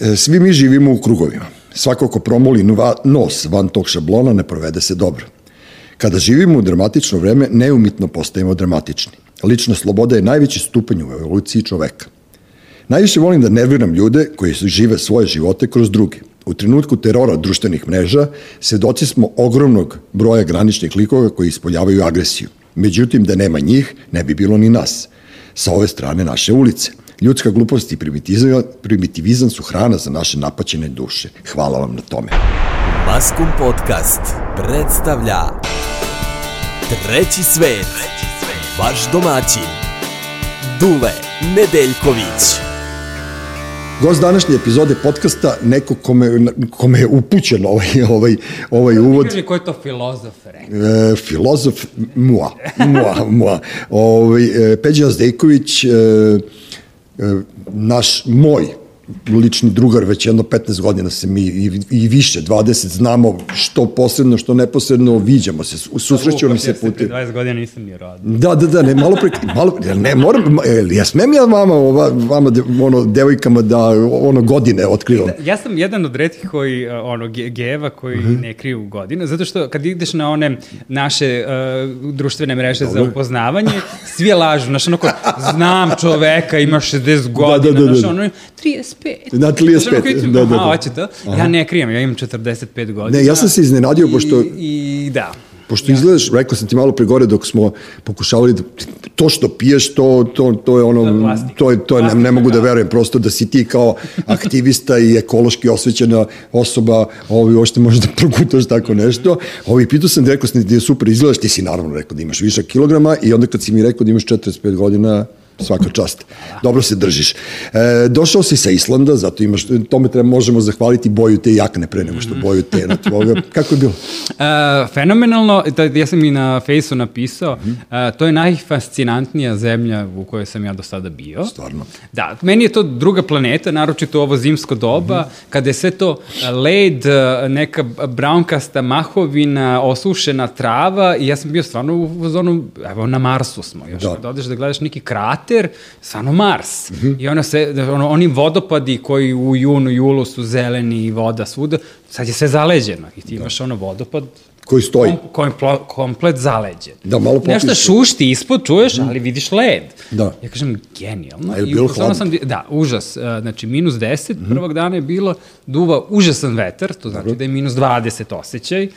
E, Svi mi živimo u krugovima. Svako ko promoli nos van tog šablona ne provede se dobro. Kada živimo u dramatično vreme, neumitno postajemo dramatični. Lična sloboda je najveći stupanj u evoluciji čoveka. Najviše volim da nerviram ljude koji žive svoje živote kroz druge. U trenutku terora društvenih mreža svedoci smo ogromnog broja graničnih likova koji ispoljavaju agresiju. Međutim, da nema njih, ne bi bilo ni nas. Sa ove strane naše ulice. Ljudska glupost i primitivizam, primitivizam su hrana za naše napaćene duše. Hvala vam na tome. Maskum Podcast predstavlja Treći svet. Vaš domaćin Dule Nedeljković. Gost današnje epizode podcasta, neko kome, kome je upućen ovaj, ovaj, ovaj uvod. Kaži ko je to filozof rekao. E, filozof mua, mua, mua. Ovaj, e, Peđa Zdejković, e, e, naš, moj lični drugar, već jedno 15 godina se mi i, i više, 20, znamo što posredno, što neposredno, viđamo se, su- susrećemo Vukaš, se pre putem. 20 godina nisam ni rodio. Da, da, da, ne, malo pre, malo, ne, moram, ja smem ja vama, ova, vama, ono, devojkama da, ono, godine otkrivam. Ja sam jedan od redkih koji, uh, ono, ge- geva koji ne kriju godine, zato što kad ideš na one naše uh, društvene mreže za upoznavanje, svi lažu, znaš, ono ko, znam čoveka, ima 60 godina, da, da, da. znaš, ono, 35. Da, 35, Znaš, ono, koji ti- da, da, da. Aha, hoće to? Ja ne krijem, ja imam 45 godina. Ne, ja sam se iznenadio, pošto- I, i da. Pošto izgledaš, rekao sam ti malo pre gore dok smo pokušavali da, to što piješ, to, to, to je ono, plastika. to je, to je, ne, ne mogu da verujem, prosto da si ti kao aktivista i ekološki osvećena osoba, ovi uopšte možeš da progutaš tako nešto. Ovi, pitao sam da rekao sam ti da je super izgledaš, ti si naravno rekao da imaš višak kilograma i onda kad si mi rekao da imaš 45 godina, svaka čast. Dobro se držiš. E, došao si sa Islanda, zato imaš, tome treba, možemo zahvaliti boju te jakne pre nego što boju te na tvoga. Kako je bilo? Uh, fenomenalno, da, ja sam i na fejsu napisao, uh, to je najfascinantnija zemlja u kojoj sam ja do sada bio. Stvarno. Da, meni je to druga planeta, naročito ovo zimsko doba, kada je sve to uh, led, uh, neka braunkasta mahovina, osušena trava i ja sam bio stvarno u zonu, evo na Marsu smo još, Da. da. odeš da gledaš neki krater, stvarno Mars. I ono se, ono, oni vodopadi koji u junu, julu su zeleni i voda svuda, sad je sve zaleđeno i ti imaš ono vodopad Koji stoji. kom, kom, komplet zaleđen. Da, malo Nešto popiš. šušti ispod, čuješ, ali vidiš led. Da. Ja kažem, genijalno. A je bilo hladno? sam, da, užas. Uh, Znači, minus 10, prvog dana je bilo, duva užasan vetar, to znači da je minus 20 osjećaj,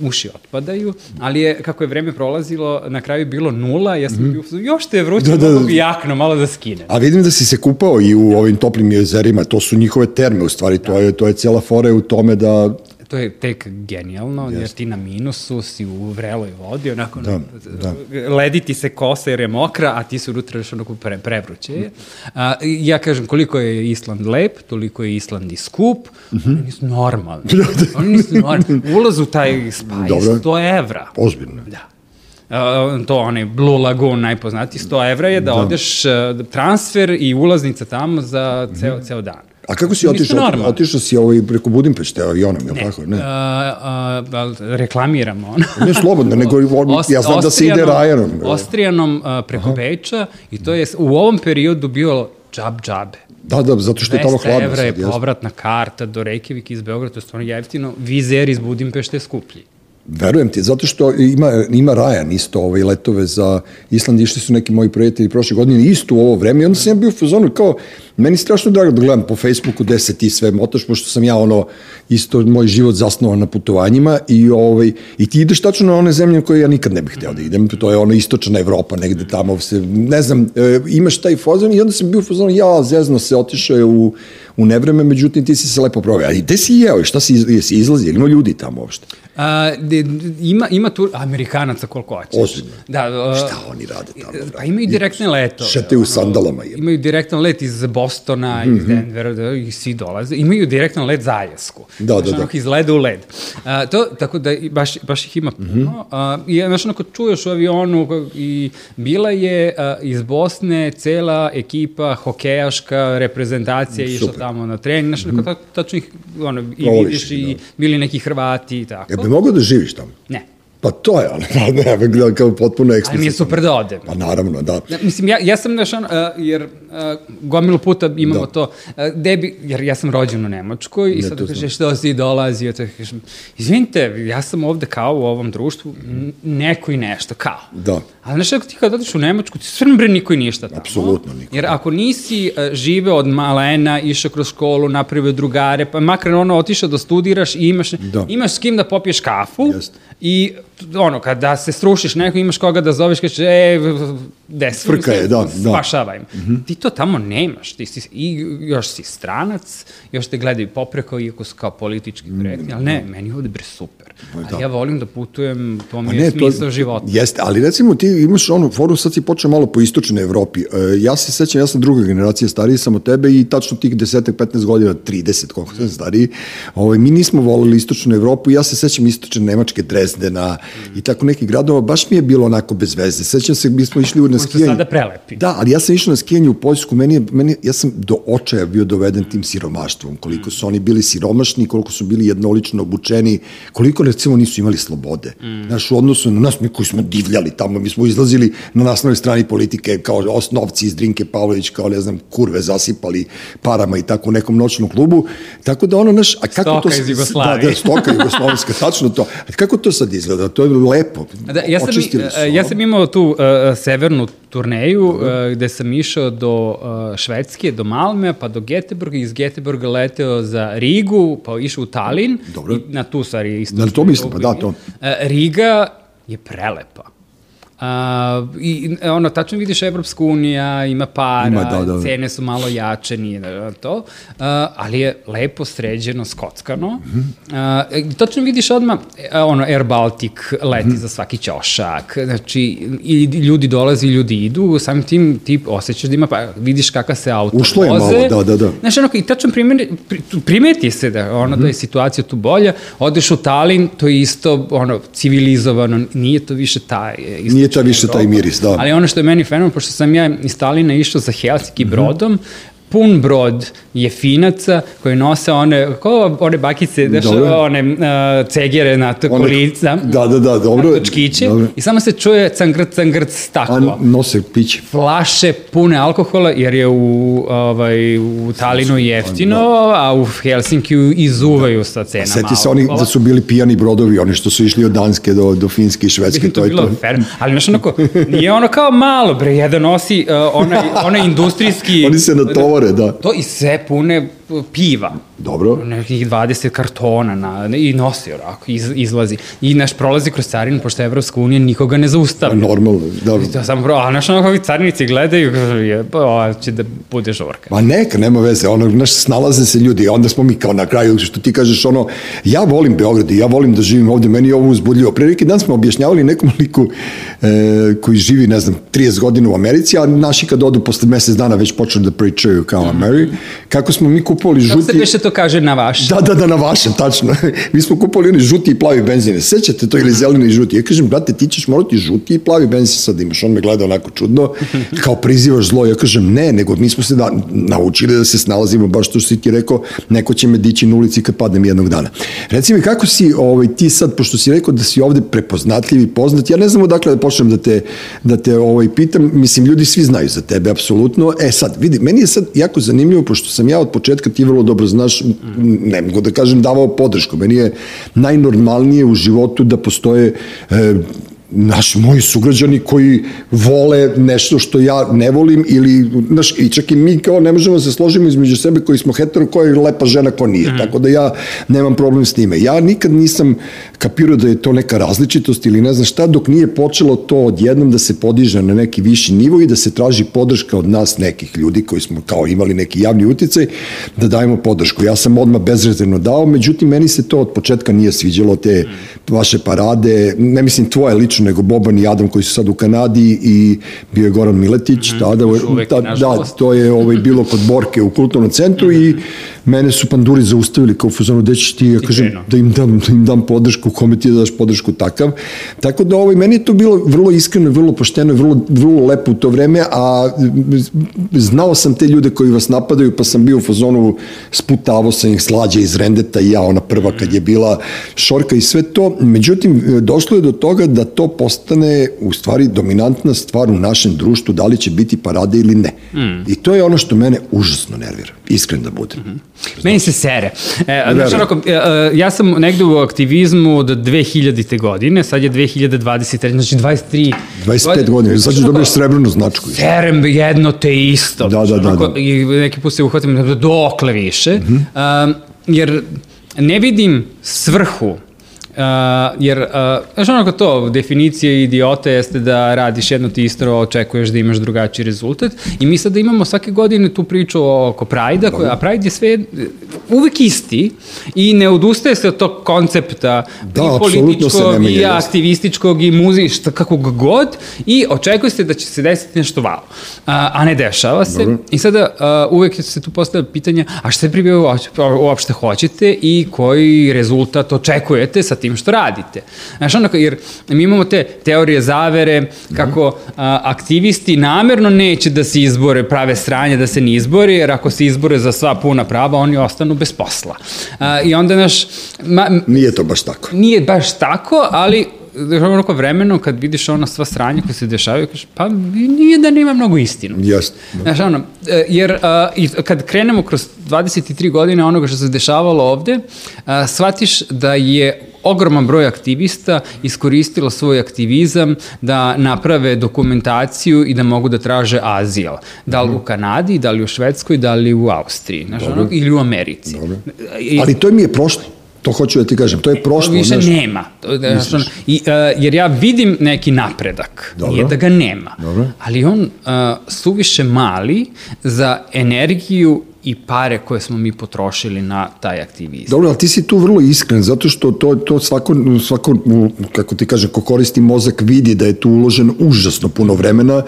uši otpadaju, ali je, kako je vreme prolazilo, na kraju je bilo nula, ja sam bio, u fazonu, još te je vruće, Da, da, da, da, da. bi jakno, malo da skinem. A vidim da si se kupao i u ovim toplim jezerima, to su njihove terme u stvari, to je, to je cijela fora u tome da To je tek genijalno, jer ti na minusu si u vreloj vodi, onako Da, da, ledi ti se kosa jer je mokra, a ti se unutra još onako pre, prevruće. A, ja kažem, koliko je Island lep, toliko je Island i skup, oni nisu normalni. oni nisu normalni. Ulaz u taj spa je Dobro. 100 evra. ozbiljno. Da. Uh, to onaj Blue Lagoon najpoznatiji 100 evra je da, da. odeš uh, transfer i ulaznica tamo za ceo, ceo dan. A kako si otišao? Otišao si ovaj preko Budimpešte avionom, je li tako? Ne. Uh, uh, reklamiramo ono. Ne slobodno, nego on, ja znam da se ide Rajanom. Ostrijanom uh, preko Aha. Beča i to je u ovom periodu bilo džab džabe. Da, da, zato što je tamo 200 hladno evra je povratna karta do Reykjavik iz Beograda, to je stvarno jeftino. Vizer iz Budimpešte je skuplji. Verujem ti, zato što ima, ima Rajan isto ovaj, letove za Island, išli su neki moji prijatelji prošle godine isto u ovo vreme i onda sam ja bio u fazonu kao, meni strašno drago da gledam po Facebooku gde se ti sve motaš, pošto sam ja ono, isto moj život zasnovan na putovanjima i, ovaj, i ti ideš tačno na one zemlje koje ja nikad ne bih hteo da idem, to je ono istočna Evropa, negde tamo se, ne znam, e, imaš taj fazon i onda sam bio u fazonu, ja, zezno se, otišao je u, u nevreme, međutim ti si se lepo proveo. Ali gde si jeo i šta si, jesi izlazi, ili ima ljudi tamo uopšte? A, de, ima, ima tu Amerikanaca koliko hoćeš. Ozbiljno. Da, uh, Šta oni rade tamo? Pa imaju direktne letove. Šetaju u sandalama, je. Imaju direktan let iz Bostona, iz Denvera, da, i svi dolaze. Imaju direktan let za Aljasku. Da, Znaš, da, da. iz leda u led. A, to, tako da baš, baš ih ima puno. A, I znaš, onako čuješ u avionu i bila je a, iz Bosne cela ekipa hokejaška reprezentacija išla. Tamo na trening. Znaš, onako ta- tačno ih, ono, i vidiš ih, i da. bili neki Hrvati i tako. Ja bi mogao da živiš tamo? Ne. Pa to je ono, pa ne, ne, kao potpuno Ali eksplicitno. mi je super da odem. Pa naravno, da. Ja, mislim, ja, ja sam, on, uh, jer uh, gomilu puta imamo Da. to, uh, debi, jer ja sam rođen u Nemačkoj i sad to kaže, što si dolazi, te kažem, izvinite, ja sam ovde kao u ovom društvu, neko i nešto, kao. Da. Ali znaš, ako ti kad odeš u Nemačku, ti sve bre niko i ništa tamo. Apsolutno niko. Jer ako nisi uh, živeo od malena, išao kroz školu, napravio drugare, pa makar ono otišao da studiraš i imaš, Da. imaš s kim da popiješ kafu Jeste. i ono, kada se srušiš neko, imaš koga da zoveš, kažeš, e, des, Frka je, da, da. Spašavaj me. Ti to tamo nemaš, ti si, i još si stranac, još te gledaju popreko, iako su kao politički korektni, ali ne, meni je ovde bre super. da. A ja volim da putujem, to mi Pa je smisao života. Jeste, ali recimo ti imaš onu foru, sad si počeo malo po istočnoj Evropi. E, ja se sećam, ja sam druga generacija, stariji sam od tebe i tačno tih 10-15 godina, 30, koliko sam stariji, ovaj, mi nismo volili istočnu Evropu, ja se sećam istočne Nemačke, Drezdena i tako nekih gradova, baš mi je bilo onako bez veze. Sećam se, mi smo išli na Koji su skijanje. sada prelepi. Da, ali ja sam išao na skijanje u Poljsku, meni, je, meni, ja sam do očaja bio doveden tim siromaštvom, koliko su oni bili siromašni, koliko su bili jednolično obučeni, koliko recimo nisu imali slobode. Mm. Znaš, u odnosu na nas, mi koji smo divljali tamo, mi smo izlazili na naslovnoj strani politike kao osnovci iz Drinke Pavlović, kao ne znam, kurve zasipali parama i tako u nekom noćnom klubu. Tako da ono, naš, a kako Stoka to... s- iz Jugoslavije. Da, da, stoka jugoslovenska, tačno to. A kako to sad izgleda? To je lepo. Da, ja sam, Očistili su, e, ja sam imao tu uh, severnu turneju uh, gde sam išao do uh, Švedske, do Malme, pa do Geteborga, iz Geteborga leteo za Rigu, pa išao u Talin, Dobro. i na tu stvari isto. Na to mislim, pa da, to. Riga je prelepa. A, I ono, tačno vidiš Evropska unija, ima para, Ima, da, da. cene su malo jače, nije da, to, a, ali je lepo sređeno, skockano. A, i tačno vidiš odmah, e, ono, Air Baltic leti Mhm. za svaki ćošak, znači, i ljudi dolaze i ljudi idu, samim tim ti osjećaš da ima, pa vidiš kakva se auto Ušlo je voze. malo, da, da, da. Znaš, ono, i tačno primeri, pri, tu primeti se da, ono, da je situacija tu bolja, odeš u Talin, to je isto, ono, civilizovano, nije to više taj... e, Nije to više taj miris, da. Ali ono što je meni fenomen, pošto sam ja iz Talina išao za Helsinki Mhm. brodom, pun brod je finaca koji nose one, kao one bakice, daš, Dobro. one uh, cegere na to kolica. Da, da, da, dobro. Točkiće. Dobro. I samo se čuje cangrt, cangrt A stakla nose piće. flaše pune alkohola, jer je u, ovaj, u Talinu jeftino, a u Helsinkiju izuvaju sa cenama Seti se oni da su bili pijani brodovi, oni što su išli od Danske do, do Finske i Švedske, to, to je bilo to. fair. Ali znaš onako, nije ono kao malo, bre, jedan nosi uh, onaj, onaj industrijski... Oni se natovare, da. To i sve pune piva. Dobro. Nekih 20 kartona na, i nosi onako, iz, izlazi. I naš prolazi kroz carinu, pošto je Evropska unija nikoga ne zaustavlja. Normalno, da. I to samo pro, a znaš onako ovi carinici gledaju, je, pa će da bude žorka. Ma neka, nema veze, ono, znaš, snalaze se ljudi, onda smo mi kao na kraju, što ti kažeš, ono, ja volim Beograd i ja volim da živim ovde, meni je ovo uzbudljivo. Pre neki dan smo objašnjavali nekom liku e, koji živi, ne znam, 30 godina u Americi, a naši kad odu posle mesec dana već počnu da pričaju kao Ameri, kako smo mi kupovali Kako se žuti... više to kaže na vaš? Da, da, da, na vašem, tačno. Mi smo kupovali oni žuti i plavi benzine. Sećate to ili zeleni i žuti? Ja kažem, brate, ti ćeš morati žuti i plavi benzin sad imaš. On me gleda onako čudno, kao prizivaš zlo. Ja kažem, ne, nego mi smo se da, naučili da se snalazimo, baš što si ti rekao, neko će me dići na ulici kad padnem jednog dana. Reci mi, kako si ovaj, ti sad, pošto si rekao da si ovde prepoznatljiv i poznat, ja ne znam odakle da počnem da te, da te ovaj, pitam, mislim, ljudi svi znaju za tebe, apsolutno. E sad, vidi, meni je sad jako zanimljivo, pošto sam ja od početka, ti vrlo dobro znaš, ne mogu da kažem davao podršku, meni je najnormalnije u životu da postoje e, naši moji sugrađani koji vole nešto što ja ne volim ili znaš, i čak i mi kao ne možemo da se složimo između sebe koji smo hetero, koja je lepa žena, ko nije. Mm. Tako da ja nemam problem s time. Ja nikad nisam kapirao da je to neka različitost ili ne znam šta, dok nije počelo to odjednom da se podiže na neki viši nivo i da se traži podrška od nas nekih ljudi koji smo kao imali neki javni uticaj, da dajemo podršku. Ja sam odmah bezrezervno dao, međutim, meni se to od početka nije sviđalo, te vaše parade, ne mislim tvoje lično, nego Boban i Adam koji su sad u Kanadi i bio je Goran Miletić, mm, tada, još uvek, ta, da, to je ovaj, bilo kod Borke u kulturnom centru i mene su panduri zaustavili kao u fazonu, gde ćeš ti, ja kažem, da im dam, da im dam podršku kome ti daš podršku takav. Tako da ovaj, meni je to bilo vrlo iskreno, vrlo pošteno vrlo, vrlo lepo u to vreme, a znao sam te ljude koji vas napadaju, pa sam bio u fazonu, sputavo sam ih slađa iz Rendeta i ja, ona prva kad je bila šorka i sve to. Međutim, došlo je do toga da to postane u stvari dominantna stvar u našem društvu, da li će biti parade ili ne. Mm. I to je ono što mene užasno nervira, iskren da budem. Mm -hmm. Meni se sere. E, znači, onako, e, e, ja sam negde u aktivizmu od 2000. godine, sad je 2023, znači 23... 25 godina, sad ćeš dobiješ srebrnu značku. Serem jedno te isto. Da, da, da. da. I neki put se uhvatim dokle više, mm -hmm. um, jer ne vidim svrhu Uh, jer, uh, znaš onako to, definicija idiote jeste da radiš jedno ti isto, očekuješ da imaš drugačiji rezultat i mi sada imamo svake godine tu priču oko Prajda, koja, a Pride je sve uvek isti i ne odustaje se od tog koncepta da, i političkog i aktivističkog i muzička, kako god i očekuje se da će se desiti nešto wow. A, a ne dešava se. Dobro. I sada uh, uvek se tu postavlja pitanje, a šta pri uopšte hoćete i koji rezultat očekujete sa tim što radite. Znaš, onako, jer mi imamo te teorije zavere, kako a, aktivisti namerno neće da se izbore, prave stranje da se ne izbore, jer ako se izbore za sva puna prava, oni ostanu bez posla. A, I onda, naš... Ma, nije to baš tako. Nije baš tako, ali onako vremeno kad vidiš ono sva sranja koje se dešavaju, kažeš, pa nije da nema mnogo istinu. Jasno. Da. Znaš, ono, e, jer a, i kad krenemo kroz 23 godine onoga što se dešavalo ovde, a, shvatiš da je ogroman broj aktivista iskoristilo svoj aktivizam da naprave dokumentaciju i da mogu da traže azil. Da li u mhm. Kanadi, da li u Švedskoj, da li u Austriji, znaš, ono, ili u Americi. Dobro. I, Ali to mi je prošlo. To hoću da ti kažem, to je prošlo. Više znaš, nema. Znaš, i, uh, jer ja vidim neki napredak, Dobro. nije da ga nema, Dobro. ali on uh, suviše mali za energiju i pare koje smo mi potrošili na taj aktivizam. Dobro, ali ti si tu vrlo iskren, zato što to, to svako, svako, kako ti kažem, ko koristi mozak vidi da je tu uloženo užasno puno vremena,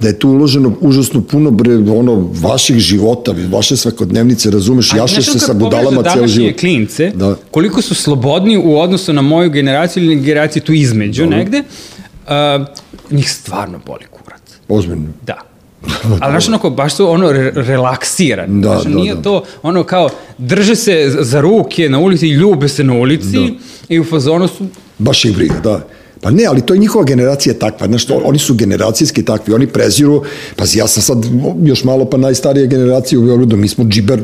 da je tu uloženo užasno puno bre, ono, vaših života, vaše svakodnevnice, razumeš, jašeš se sa budalama ceo život. klince, da. koliko su slobodni u odnosu na moju generaciju ili generaciju tu između Dobro. negde, uh, njih stvarno boli kurac. Ozbiljno? Da. Ali znaš onako, baš su ono re relaksirani. Da, znaš, da, nije da. to ono kao drže se za ruke na ulici i ljube se na ulici da. i u fazonu su... Baš ih briga, da. Pa ne, ali to je njihova generacija takva, znaš, to, oni su generacijski takvi, oni preziru, pa ja sam sad još malo pa najstarija generacija u Beogradu, mi smo džiber,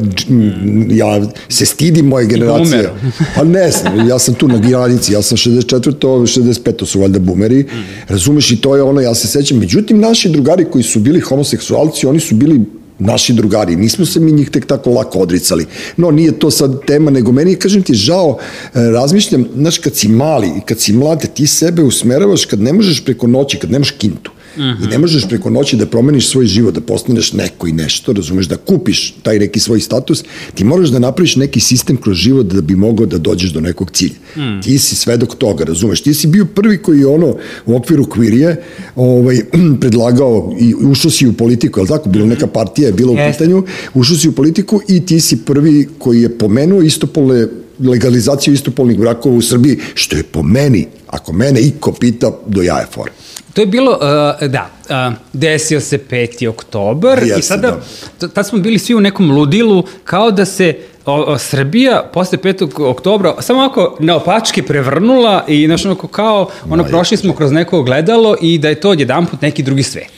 ja se stidim moje generacije. Pa ne znam, ja sam tu na granici, ja sam 64. 65. su valjda bumeri, razumeš i to je ono, ja se sećam, međutim naši drugari koji su bili homoseksualci, oni su bili naši drugari, nismo se mi njih tek tako lako odricali. No, nije to sad tema, nego meni, kažem ti, žao, e, razmišljam, znaš, kad si mali i kad si mlade, ti sebe usmeravaš kad ne možeš preko noći, kad nemaš kintu. -huh. I ne možeš preko noći da promeniš svoj život, da postaneš neko i nešto, razumeš, da kupiš taj neki svoj status, ti moraš da napraviš neki sistem kroz život da bi mogao da dođeš do nekog cilja. -huh. Ti si svedok toga, razumeš, ti si bio prvi koji je ono u okviru kvirije ovaj, predlagao i ušao si u politiku, je tako? Bilo neka partija je bila u yes. pitanju, ušao si u politiku i ti si prvi koji je pomenuo istopolne legalizaciju istopolnih brakova u Srbiji, što je po meni, ako mene iko pita, do jaja fora. To je bilo, uh, da, uh, desio se 5. oktobar Jeste, i sada, da. tad smo bili svi u nekom ludilu, kao da se o, o, Srbija posle 5. oktobra samo ovako naopačke prevrnula i znaš onako kao, ono, no, prošli smo kroz neko gledalo i da je to odjedan put neki drugi svet.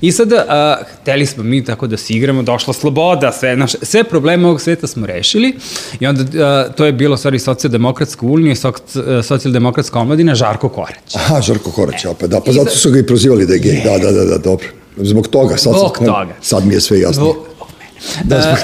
I sada, a, hteli smo mi tako da se igramo, došla sloboda, sve, naš, sve probleme ovog sveta smo rešili i onda a, to je bilo, stvari, socijaldemokratska unija, socijaldemokratska omladina, Žarko Koreć. Aha, Žarko Koreć, opet, da, pa zato su ga i prozivali da je gej, da, da, da, da, dobro. Zbog toga, sad, Zbog toga. sad mi je sve jasno. Zbog, da, zbog...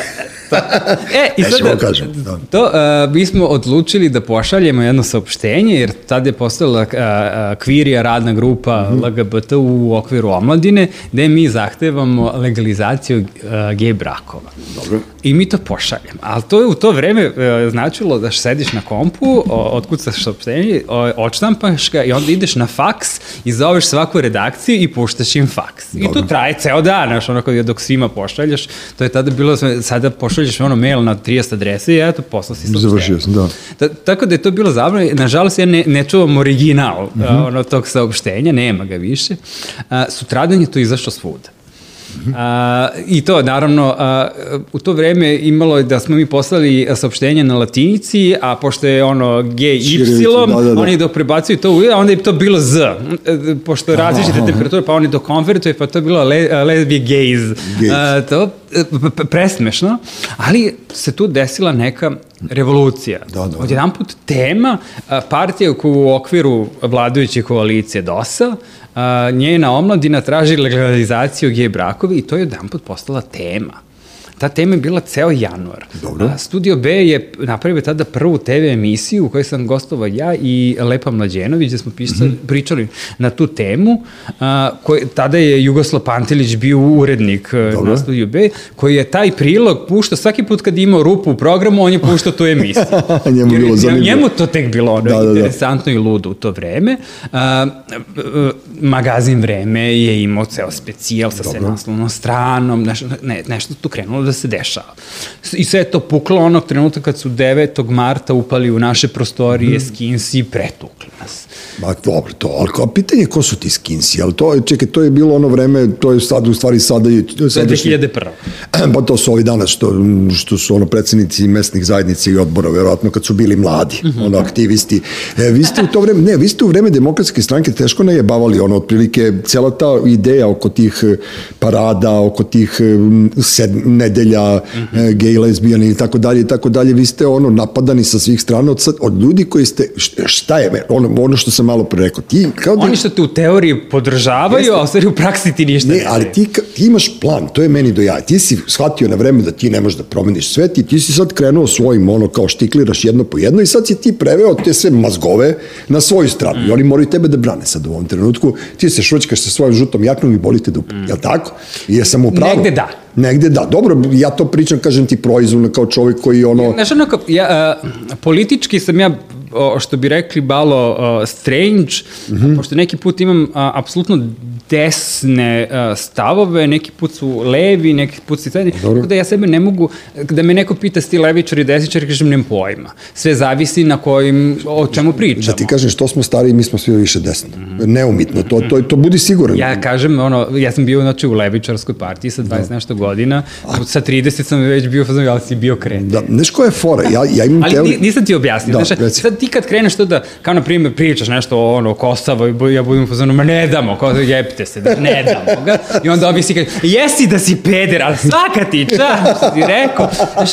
e, i sada, da kažem, da. to, uh, mi smo odlučili da pošaljemo jedno saopštenje, jer tad je postala uh, kvirija radna grupa mm -hmm. LGBT u okviru omladine, gde mi zahtevamo legalizaciju uh, gej brakova. Dobro. I mi to pošaljemo. Ali to je u to vreme uh, značilo da sediš na kompu, otkucaš saopštenje, odštampaš ga i onda ideš na faks i zoveš svaku redakciju i puštaš im faks. Dobro. I to traje ceo dan, znaš, onako dok svima pošaljaš. To je tada bilo, sada poš pošalješ ono mail na 30 adrese i eto, posla si saopštenje. Završio sam, da. Ta, tako da je to bilo zabavno. Nažalost, ja ne, ne čuvam original mm Mhm. -hmm. ono, tog saopštenja, nema ga više. A, sutradan je to izašlo svuda. A, I to, naravno, a, u to vreme imalo je da smo mi poslali saopštenje na latinici, a pošto je ono GY, Ćirilica, da, da, da. oni dok prebacuju to u I, a onda je to bilo Z. Pošto je različite temperature, pa oni to konvertuje, pa to je bilo le, lesbije gays. Gays. A, to presmešno, ali se tu desila neka revolucija. Da, da. Odjedan put tema partija koja u okviru vladajuće koalicije DOS-a njena omladina traži legalizaciju gej brakovi i to je jedan put postala tema. Ta tema je bila ceo januar. Dobro. A, Studio B je napravio tada prvu TV emisiju u kojoj sam gostovao ja i Lepa Mlađenović, gde smo pisali, Mhm. pričali na tu temu. A, koji, tada je Jugoslav Pantelić bio urednik Dobro. Dobro. na Studio B, koji je taj prilog puštao svaki put kad je imao rupu u programu, on je puštao tu emisiju. Njemu Jer bilo je- zanimljivo. Njemu to tek bilo ono Da, da, da. interesantno i ludo u to vreme. A, a, magazin Vreme je imao ceo specijal sa sve naslovnom stranom, neš, ne, nešto tu krenulo da se dešava. I sve je to puklo onog trenutka kad su 9. marta upali u naše prostorije Mhm. skinsi i pretukli nas. Ma dobro, to, ali kao pitanje je ko su ti skinsi, ali to je, čekaj, to je bilo ono vreme, to je sad, u stvari sada je... To je sadašnji- 2001. Pa to su ovi danas što, što su ono predsednici mesnih zajednica i odbora, verovatno kad su bili mladi, ono aktivisti. E, vi ste u to vreme, ne, vi ste u vreme demokratske stranke teško najebavali, ono, otprilike, cela ta ideja oko tih e, parada, oko tih e, sed, nedelja, e, gej, lesbijani i tako dalje i tako dalje, vi ste ono napadani sa svih strana od, od ljudi koji ste, šta je, ono, ono što sam malo pre rekao, ti kao da... Oni što te u teoriji podržavaju, a u stvari u praksi ti ništa Ne, ne ali ti, ti imaš plan, to je meni do jaja. Ti si shvatio na vreme da ti ne možeš da promeniš svet i ti si sad krenuo svojim, ono, kaoštikliraš jedno po jedno i sad si ti preveo te sve mazgove na svoju stranu mm. i oni moraju tebe da brane sad u ovom trenutku. Ti se šućkaš sa svojom žutom jaknom i bolite dupe. Mm. Jel tako? I jesam u pravu? Negde da. Negde da. Dobro, ja to pričam, kažem ti proizvodno kao čovjek koji ono... Znaš, ono ja, uh, politički sam ja, o, što bi rekli, malo uh, strange, mm. -hmm. pošto neki put imam uh, apsolutno desne uh, stavove, neki put su levi, neki put su srednji, tako da ja sebe ne mogu, da me neko pita sti levičar i desničar, kažem, nemam pojma. Sve zavisi na kojim, o čemu pričamo. Da ti kažem što smo stariji, mi smo svi više desni. Neumitno, to, to, to budi siguran. Ja kažem, ono, ja sam bio znači, u levičarskoj partiji sa 20 nešto godina, sa 30 sam već bio, ali si bio kreten. Da, znaš koja je fora? Ja, ja imam Ali ni- nisam ti objasnio. Da, znaš, sad ti kad kreneš to da, kao na primjer, pričaš nešto o ono, Kosovo i ja budem fazonu, ma ne damo, kao jebite se, da, ne damo ga. I onda ovi si kaže, jesi da si peder, ali svaka ti čast, što ti rekao. Znaš,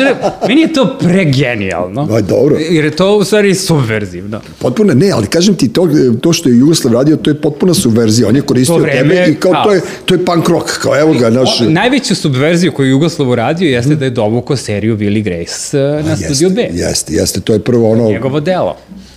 meni je to pregenijalno. Aj, dobro. Jer je to u stvari subverzivno. Potpuno ne, ali kažem ti, to, to što je Jugoslav radio, to je potpuna subverzija. On je koristio vreme tebe i kao to je, to je punk rock, kao evo ga, naš... O, najveću subverziju koju Jugoslav uradio jeste da je dovukao seriju Willy Grace eh, na studiju B. Jeste, jeste, to je prvo ono... Njegovo delo.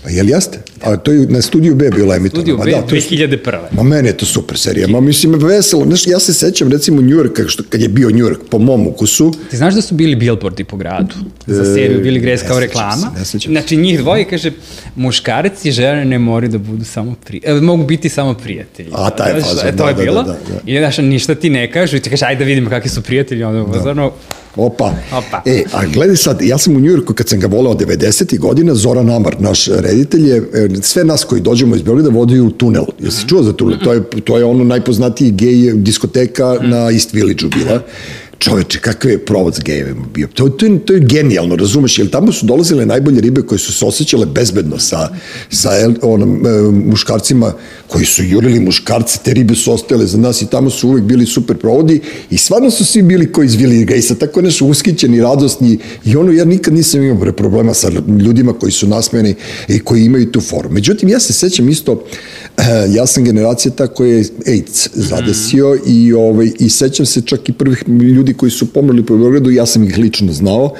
A jel jeste? A to je na studiju B bilo emitovano. Studiju B da, to je 2001. Ma meni je to super serija. Ma mislim, veselo. Znaš, ja se sećam recimo New York, što, kad je bio New York, po mom ukusu, Ti znaš da su bili billboardi po gradu za seriju Billy Grace kao reklama? se, ne sećam se. znači njih dvoje kaže muškarci i žene ne moraju da budu samo pri, e, mogu biti samo prijatelji. A, taj fazon, e, to da, je da, bilo. da, da, da. I znaš, ništa ti ne kažu i ti kažeš ajde da vidimo kakvi su prijatelji, onda da. Opa. Opa. E, a gledaj sad, ja sam u Njujorku kad sam ga volao 90. godina, Zoran Amar, naš reditelj je, e, sve nas koji dođemo iz Beograda vodi u tunel. Jesi čuo za tunel? To je, to je ono najpoznatiji gej diskoteka na East Village-u bila. Čoveče, kakav je provod s gejevima bio. To, to, je, to je genijalno, razumeš, jer tamo su dolazile najbolje ribe koje su se osjećale bezbedno sa, sa el, onom, e, muškarcima koji su jurili muškarci, te ribe su ostajale za nas i tamo su uvek bili super provodi i stvarno su svi bili koji iz Vili Gejsa, tako nešto uskićeni, radosni i ono, ja nikad nisam imao problema sa ljudima koji su nasmeni i koji imaju tu foru. Međutim, ja se sećam isto, eh, ja sam generacija ta koja je AIDS zadesio i, ovaj, i sećam se čak i prvih ljudi koji su pomrli po Beogradu, ja sam ih lično znao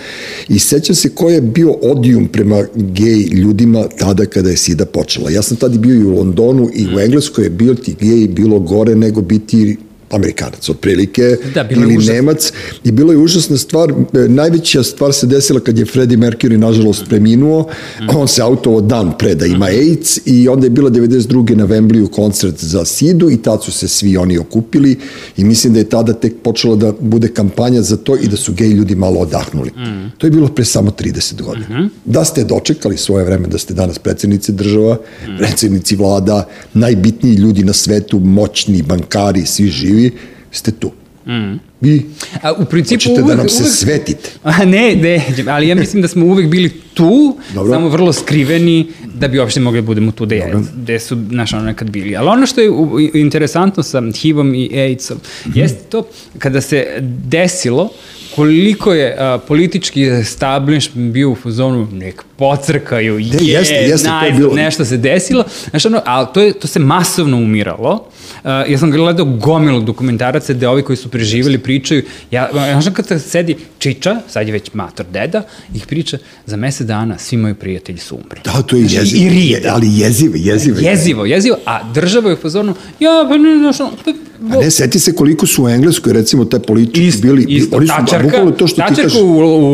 i sećam se ko je bio odijum prema gej ljudima tada kada je SIDA počela. Ja sam tada bio i u Londonu i u Engleskoj je bio ti gej bilo gore nego biti Amerikanac, otprilike, Da, ili užasno. Nemac. I bilo je užasna stvar, e, najveća stvar se desila kad je Freddie Mercury, nažalost, preminuo, on se autovo dan pre da ima AIDS i onda je bila 92. na Wembley koncert za Sidu i tad su se svi oni okupili i mislim da je tada tek počela da bude kampanja za to i da su gej ljudi malo odahnuli. To je bilo pre samo 30 godina. Da ste dočekali svoje vreme, da ste danas predsednici država, predsednici vlada, najbitniji ljudi na svetu, moćni bankari, svi živi, 2022. Mm. Vi A u principu hoćete da uvek- nam se uvek- svetite. A ne, ne, ali ja mislim da smo uvek bili tu, Dobro. samo vrlo skriveni, da bi uopšte mogli da budemo tu gde, gde su, znaš, ono nekad bili. Ali ono što je u- interesantno sa HIV-om i AIDS-om, jeste to kada se desilo koliko je a, politički establishment bio u fazonu nek pocrkaju, je, jeste, jeste, to je najzad, bilo. nešto se desilo, znaš ono, ali to, je, to se masovno umiralo. Uh, ja sam gledao gomilu dokumentaraca gde ovi koji su preživjeli pričaju, ja, znaš kad se sedi Čiča, sad je već mator deda, ih priča, za mesec dana svi moji prijatelji su umrli. Da, to je Znači, jezivo. I rida. Ali jezivo, jezivo. Jezivo, jezivo, a država je u fazonu, ja, pa ne, ono, pa, A ne, seti se koliko su u Engleskoj, recimo, te politički Isto, bili, isto, oni su tačarka, bukvalno to što ti tačarka kažeš. u,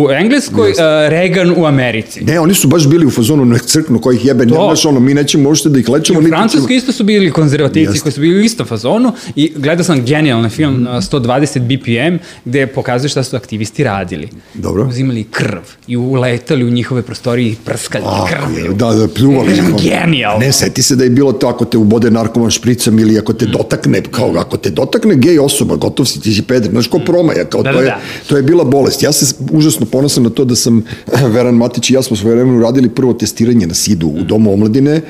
u Engleskoj, uh, Reagan u Americi. Ne, oni su baš bili u fazonu nek crknu kojih jebe, ne znaš ono, mi nećemo uopšte da ih I lečemo. u niti ćemo- Francuskoj isto su bili konzervativci koji su bili u istom fazonu i gledao sam genijalni film mm. 120 BPM gde pokazuje šta su aktivisti radili. Dobro. Uzimali krv i uletali u njihove prostorije i prskali Ako krviju. je, da, da, pljuvali. Kao- genijalno. Ne, seti se da je bilo to ako te ubode narkoman špricom ili ako Mm. te dotakne, kao ako te dotakne gej osoba, gotov si, ti si peder, znaš ko promaja, kao Da, to, da, je, da. to je bila bolest. Ja se užasno ponosan na to da sam, Veran Matić i ja smo svoje vremenu radili prvo testiranje na SID-u u Domu omladine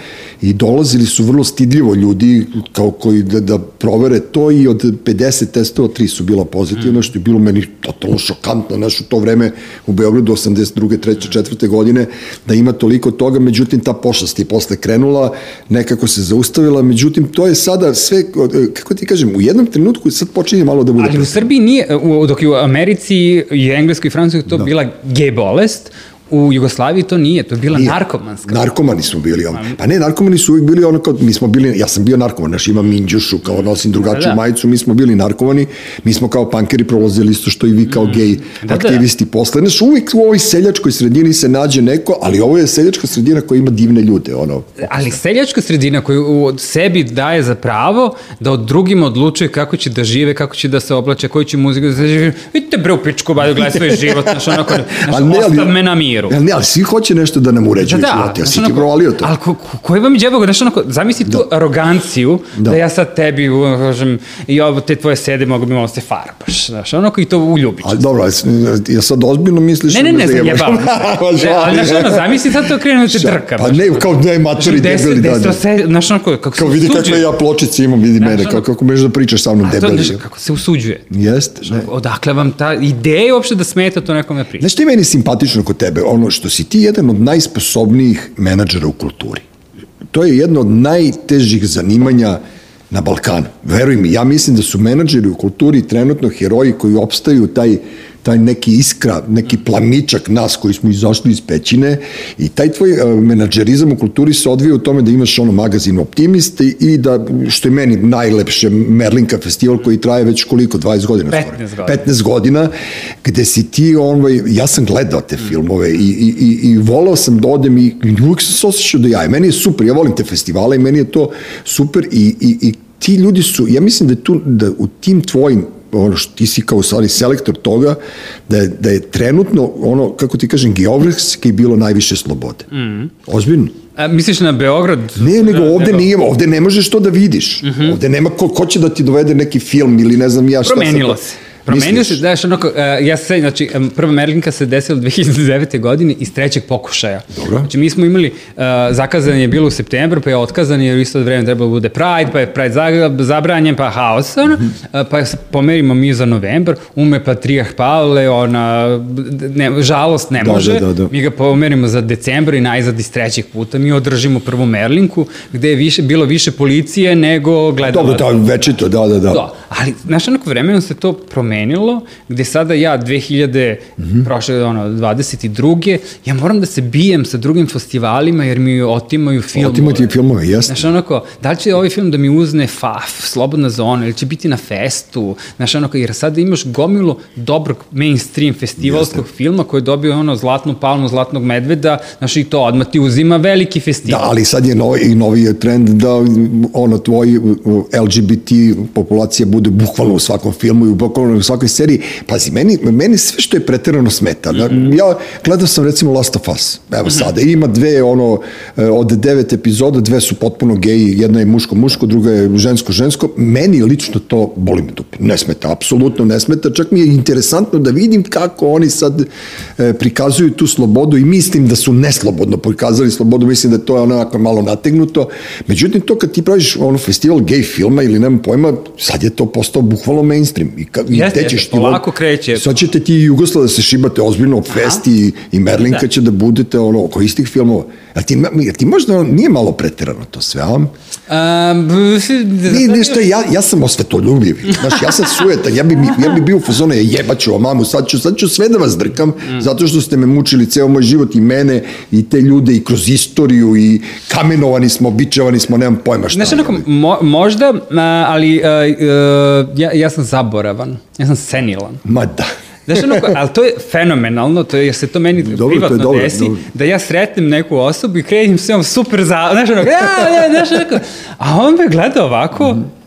i dolazili su vrlo stidljivo ljudi kao koji da, da provere to i od 50 testova tri su bila pozitivna, Mm. što je bilo meni totalno šokantno, znaš, u to vreme u Beogradu 82. 3. 4. godine da ima toliko toga, međutim ta pošast je posle krenula, nekako se zaustavila, međutim to je sada sve, kako ti kažem, u jednom trenutku sad počinje malo da bude Ali u Srbiji nije, u, dok je u Americi i Engleskoj i Francuskoj to bila gej bolest, u Jugoslaviji to nije, to je bila Nije. narkomanska. Narkomani smo bili ono. Pa ne, narkomani su uvijek bili ono kao, mi smo bili, ja sam bio narkoman, znaš, imam minđušu, kao nosim drugačiju Da, da. majicu, mi smo bili narkomani, mi smo kao pankeri prolazili isto što i vi kao gej Da, da. aktivisti posle. Znaš, uvijek u ovoj seljačkoj sredini se nađe neko, ali ovo je seljačka sredina koja ima divne ljude, ono. Ali seljačka sredina koja u sebi daje za pravo da od drugima odlučuje kako će da žive, kako će da se oblače, koju će muziku da se žive. Vidite bre u pičku, baju gledaj svoj život, znaš, onako, znaš, ne, ali- ostav me na Ali ne, ali svi hoće nešto da nam uređuju da, život, ja si ti provalio to. Ali ko, ko, koji vam je džebo, znaš, onako, zamisli tu aroganciju, da. Da. ja sad tebi, kažem, i ovo te tvoje sede mogu bi malo se farbaš, znaš, onako i to uljubiš. Ali dobro, ja sad ozbiljno misliš... Ne, ne, ne, da je- jebao. Ne, ali znaš, ono, zamisli sad to krenu da te trka. Pa ne, kao ne, matori debeli, da, da. Znaš, onako, kako Kao vidi kakve ja pločice imam, vidi mene, kako možeš da pričaš sa mnom debeli. znaš, kako se usuđuje. Jeste, ne. Odakle vam ta ideja uopšte da smeta to nekome priča? Znaš je meni simpatično kod tebe? Ono što si ti jedan od najsposobnijih menadžera u kulturi. To je jedno od najtežih zanimanja na Balkanu. Veruj mi, ja mislim da su menadžeri u kulturi trenutno heroji koji opstaju taj taj neki iskra, neki plamičak nas koji smo izašli iz pećine i taj tvoj uh, menadžerizam u kulturi se odvija u tome da imaš ono magazin Optimist i, da, što je meni najlepše, Merlinka festival koji traje već koliko, 20 godina? 15 skoro. godina. 15 godina, gde si ti, ovaj, ja sam gledao te filmove i, i, i, i volao sam da odem i uvijek sam se osjećao da ja, i meni je super, ja volim te festivale i meni je to super i, i, i ti ljudi su, ja mislim da tu, da u tim tvojim ono što ti si kao u stvari selektor toga, da je, da je trenutno ono, kako ti kažem, geografski bilo najviše slobode. Mm. Ozbiljno. A, misliš na Beograd? Ne, nego ovde nego- nije, ovde ne možeš to da vidiš. Mm Ovde nema ko, ko će da ti dovede neki film ili ne znam ja šta. Promenilo se. Promenio se, znaš, onako, uh, ja se, znači, prva Merlinka se desila 2009. godine iz trećeg pokušaja. Dobro. Znači, mi smo imali, uh, zakazan je bilo u septembru, pa je otkazan jer isto vreme trebalo bude Pride, pa je Pride za- zabranjen, pa haos, ono, Mhm. uh, pa se pomerimo mi za novembar, ume Patrijah Pavle, ona, ne, žalost ne Da, može, da, da, da. mi ga pomerimo za decembar i najzad iz trećeg puta, mi održimo prvu Merlinku, gde je više, bilo više policije nego gledalaca. Dobro, da, večito, da, da, da. Da, ali, znaš, onako vremenom se to promenilo promenilo, gde sada ja 2000, mm -hmm. prošle, ono, 22. ja moram da se bijem sa drugim festivalima jer mi otimaju filmove. Otimaju ti filmove, jeste. Znaš, onako, da li će ovaj film da mi uzne FAF, Slobodna zona, ili će biti na festu, znaš, onako, jer sada imaš gomilu dobrog mainstream festivalskog jeste. filma koji je dobio ono zlatnu palmu, zlatnog medveda, znaš, i to odmah ti uzima veliki festival. Da, ali sad je novi, i novi je trend da ono, tvoj LGBT populacija bude bukvalno u svakom filmu i u bukvalno u svakoj seriji. Pazi, meni, meni sve što je preterano smeta. Mm -hmm. Ja gledao sam recimo Last of Us, evo mm -hmm. sada, ima dve, ono, e, od devet epizoda, dve su potpuno geji, jedna je muško-muško, druga je žensko-žensko. Meni lično to boli me dupe. Ne smeta, apsolutno ne smeta. Čak mi je interesantno da vidim kako oni sad e, prikazuju tu slobodu i mislim da su neslobodno prikazali slobodu, mislim da to je onako malo nategnuto. Međutim, to kad ti praviš ono festival gej filma ili nemam pojma, sad je to postao bukvalno mainstream. I, ka, jeste, i jeste, polako kreće. Sad ćete ti i Jugoslava da se šibate ozbiljno o festi i, i Merlinka da. će da budete ono, oko istih filmova. A ti, ti možda nije malo preterano to sve, a? Um, nije nešto, ja, ja sam osvetoljubiv. Znaš, ja sam sujetan, ja bi, ja bi bio u fazonu, ja jebaću o mamu, sad ću, sad ću sve da vas drkam, mm. zato što ste me mučili ceo moj život i mene i te ljude i kroz istoriju i kamenovani smo, bičevani smo, nemam pojma šta. Znaš, onako, mo, možda, ali uh, ja, ja sam zaboravan, ja sam senilan. Ma da. Znaš, ono, ali to je fenomenalno, to je, jer se to meni dobro, privatno to dobro, desi, dobro. da ja sretnem neku osobu i krenim se on super za, znaš, ono, ja, ja, znaš, ono, a on me gleda ovako, mm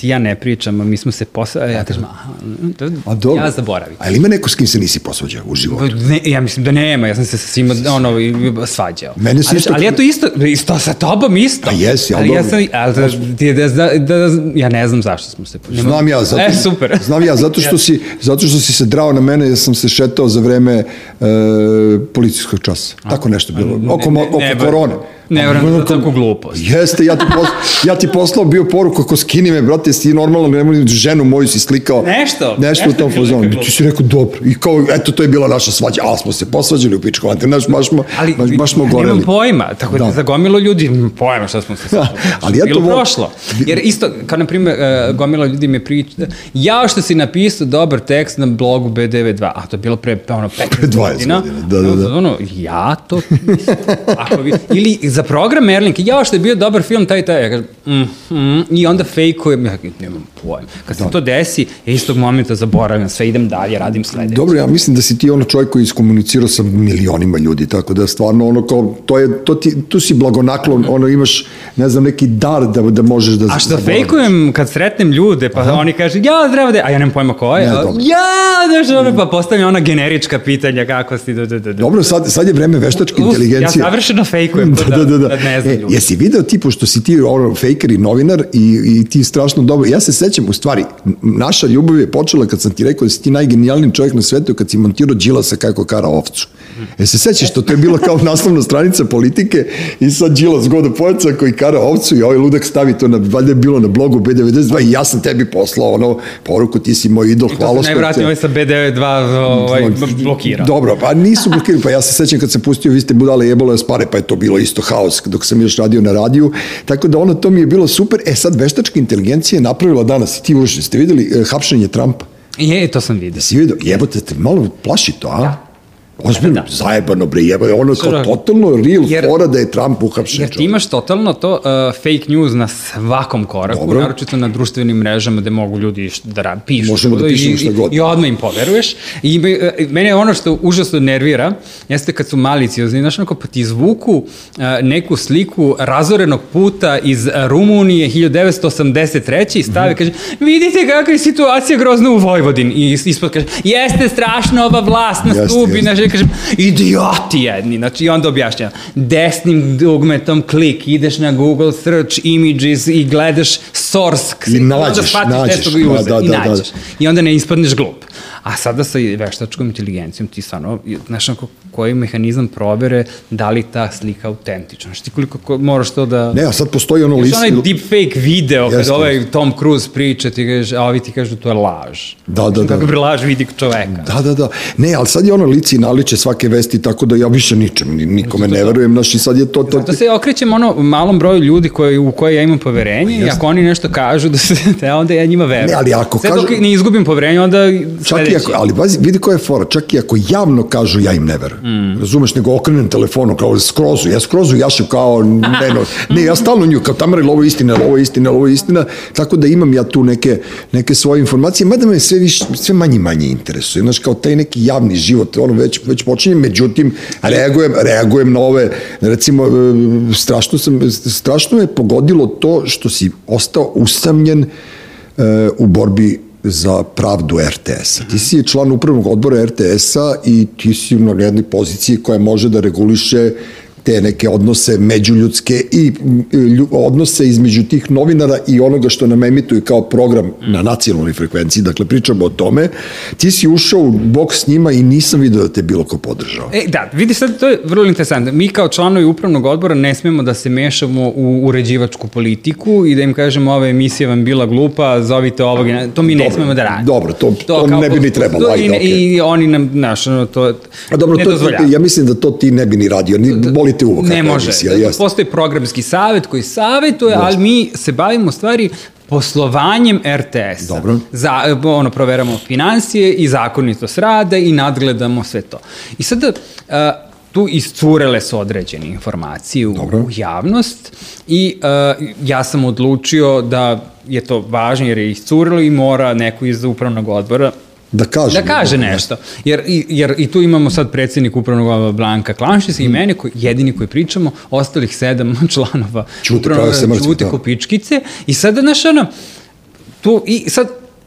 ti ja ne pričam, mi smo se posvađali, ja kažem, aha, to, a dobro. ja zaboravim. A ili ima neko s kim se nisi posvađao u životu? Ne, ja mislim da nema, ja sam se sa svima ono, svađao. Mene se isto... Ali ja to isto, isto sa tobom isto. A jesi, ali, ali ja sam, ali da, da, da, da, da, ja ne znam zašto smo se posvađali. Znam ja, zato, e, super. znam ja, zato što, si, zato što si se drao na mene, ja sam se šetao za vreme e, policijskog časa. Tako nešto bilo, oko, ne, ne, oko ne, korone. Ne vrem da tako glupost. Jeste, ja ti, posla, ja ti poslao bio poruku ako skini me, brate, si normalno, nemoj ženu moju si slikao. Nešto. Nešto u tom fazonu. Ti si rekao dobro. I kao, eto, to je bila naša svađa. Ali smo se posvađali u pičku, ali naš, baš smo, ali, baš, baš smo goreli. Nemam pojma, tako da, da za gomilo ljudi, pojma šta smo se svađali. ali ja to... Bilo prošlo. Jer isto, kao na primjer, uh, gomilo ljudi mi priča, ja što si napisao dobar tekst na blogu B92, a to je bilo pre, ono, 15 godina. Da, da, da. Ono, ja to, ako vi, ili za za program Merlin, ja što je bio dobar film, taj taj, ja kažem, mm, mm, i onda fejkujem, ja nemam pojem. Kad se da. to desi, ja istog momenta zaboravim sve, idem dalje, radim sledeće. Dobro, ja mislim da si ti ono čovjek koji iskomunicirao sa milionima ljudi, tako da stvarno ono kao, to je, to ti, tu si blagonaklon, ono imaš, ne znam, neki dar da, da možeš da A što fejkujem kad sretnem ljude, pa Aha. oni kažu, ja, zdravo, de, a ja nemam pojma ko je, ne, ja, znaš, ono, pa postavljam ona generička pitanja kako si, da, da, da. Dobro, sad, sad je vreme veštačke inteligencije. Ja savršeno fejkujem, da, da, da, da, ne znam e, Jesi video ti, pošto si ti ono, faker i novinar i, i ti strašno dobro, ja se sećam, u stvari, naša ljubav je počela kad sam ti rekao da si ti najgenijalniji čovjek na svetu kad si montirao Đilasa kako kara ovcu. E se sećaš što to je bilo kao naslovna stranica politike i sad Đilas goda pojaca koji kara ovcu i ovaj ludak stavi to na, valjda je bilo na blogu B92 i ja sam tebi poslao ono poruku, ti si moj idol, hvala. I to se najvratnije ovaj sa B92 ovaj, blokira. Dobro, pa nisu blokirali, pa ja se sećam kad sam pustio, vi ste budale jebalo je spare, pa je to bilo isto haos dok sam još radio na radiju, tako da ono to mi je bilo super. E sad, veštačka inteligencija je napravila danas, ti uši, ste videli uh, hapšenje Trumpa? Je, to sam vidio. Si vidio? Jebote, te malo plaši to, a? Ja. Ozbiljno, da. zajebano bre, jeba, ono kao totalno real jer, fora da je Trump uhapšen. Jer ti imaš totalno to uh, fake news na svakom koraku, Dobro. naročito na društvenim mrežama gde mogu ljudi da pišu. Možemo da pišemo šta god. I, i odmah im poveruješ. I uh, mene ono što užasno nervira, jeste kad su maliciozni, znaš, onako pa ti izvuku uh, neku sliku razorenog puta iz Rumunije 1983. i stave, mm -hmm. kaže, vidite kakva je situacija grozna u Vojvodini. I ispod kaže, jeste strašno ova vlast na stubi, jeste kažem, idioti jedni, znači i onda objašnjava, desnim dugmetom klik, ideš na Google search images i gledaš source, i nađeš, da nađeš, da, da, i nađeš. Da, da. I onda ne ispadneš glup. A sada sa veštačkom inteligencijom ti stvarno, znaš, onako, koji mehanizam provere da li ta slika autentična. Znaš ti koliko ko, moraš to da... Ne, a sad postoji ono Znaš, list... onaj deepfake video kad Jeste. ovaj Tom Cruise priča, ti kažeš, a ovi ti kažu to je laž. Da, da, Znaš, da. Kako bi laž vidi čoveka. Da, da, da. Ne, ali sad je ono lici i naliče svake vesti, tako da ja više ničem, ni- nikome ne verujem, znaš, i sad je to... to Da se okrećem ono malom broju ljudi koji, u koje ja imam poverenje i ako oni nešto kažu da se, da onda ja njima verujem. Ne, ali ako Sve kažu- dok ne izgubim poverenje, onda Čak i ako, ali bazi, vidi koja je fora, čak i ako javno kažu ja im ne verujem. Mm. Razumeš, nego okrenem telefonom kao skrozu, ja skrozu jašem kao ne, no, ne, ja stalno nju kao tamar, ovo je istina, ovo je istina, ovo je istina, tako da imam ja tu neke, neke svoje informacije, mada me sve, više, sve manje manje interesuje, znaš, kao taj neki javni život, ono već, već počinje, međutim, reagujem, reagujem na ove, recimo, e, strašno, sam, strašno me pogodilo to što si ostao usamljen e, u borbi za pravdu RTS-a. Ti si član upravnog odbora RTS-a i ti si na jednoj poziciji koja može da reguliše te neke odnose međuljudske i lju- odnose između tih novinara i onoga što nam emituju kao program na nacionalnoj frekvenciji, dakle pričamo o tome, ti si ušao u bok s njima i nisam video da te bilo ko podržao. E, da, vidi sad, to je vrlo interesantno. Mi kao članovi upravnog odbora ne smemo da se mešamo u uređivačku politiku i da im kažemo ova emisija vam bila glupa, zovite ovog, to mi ne Dobro, smemo da radimo. dobro, to- to kao- ne bi ni trebalo, to- ajde, i, okej. I oni nam, znaš, to A dobro, ne to, dozvoljava. ja mislim da to ti ne bi ni radio, ni, boli te uvo. Ne može. Da. Postoji programski savet koji savetuje, ali mi se bavimo stvari poslovanjem RTS-a. Dobro. Za, ono, proveramo financije i zakonitost rada i nadgledamo sve to. I sada, uh, tu iscurele su određene informacije u, Dobro. u javnost i uh, ja sam odlučio da je to važno jer je iscurelo i mora neko iz upravnog odbora Da kaže. da kaže nešto. Jer, jer i tu imamo sad predsednik upravnog odbora Blanka Klanšis Mhm. i mene, koji, jedini koji pričamo, ostalih sedam članova Ćute, upravnog se odbora mrtvi, ćute da. ko pičkice i sada, znaš, ono, tu, i sad, Uh,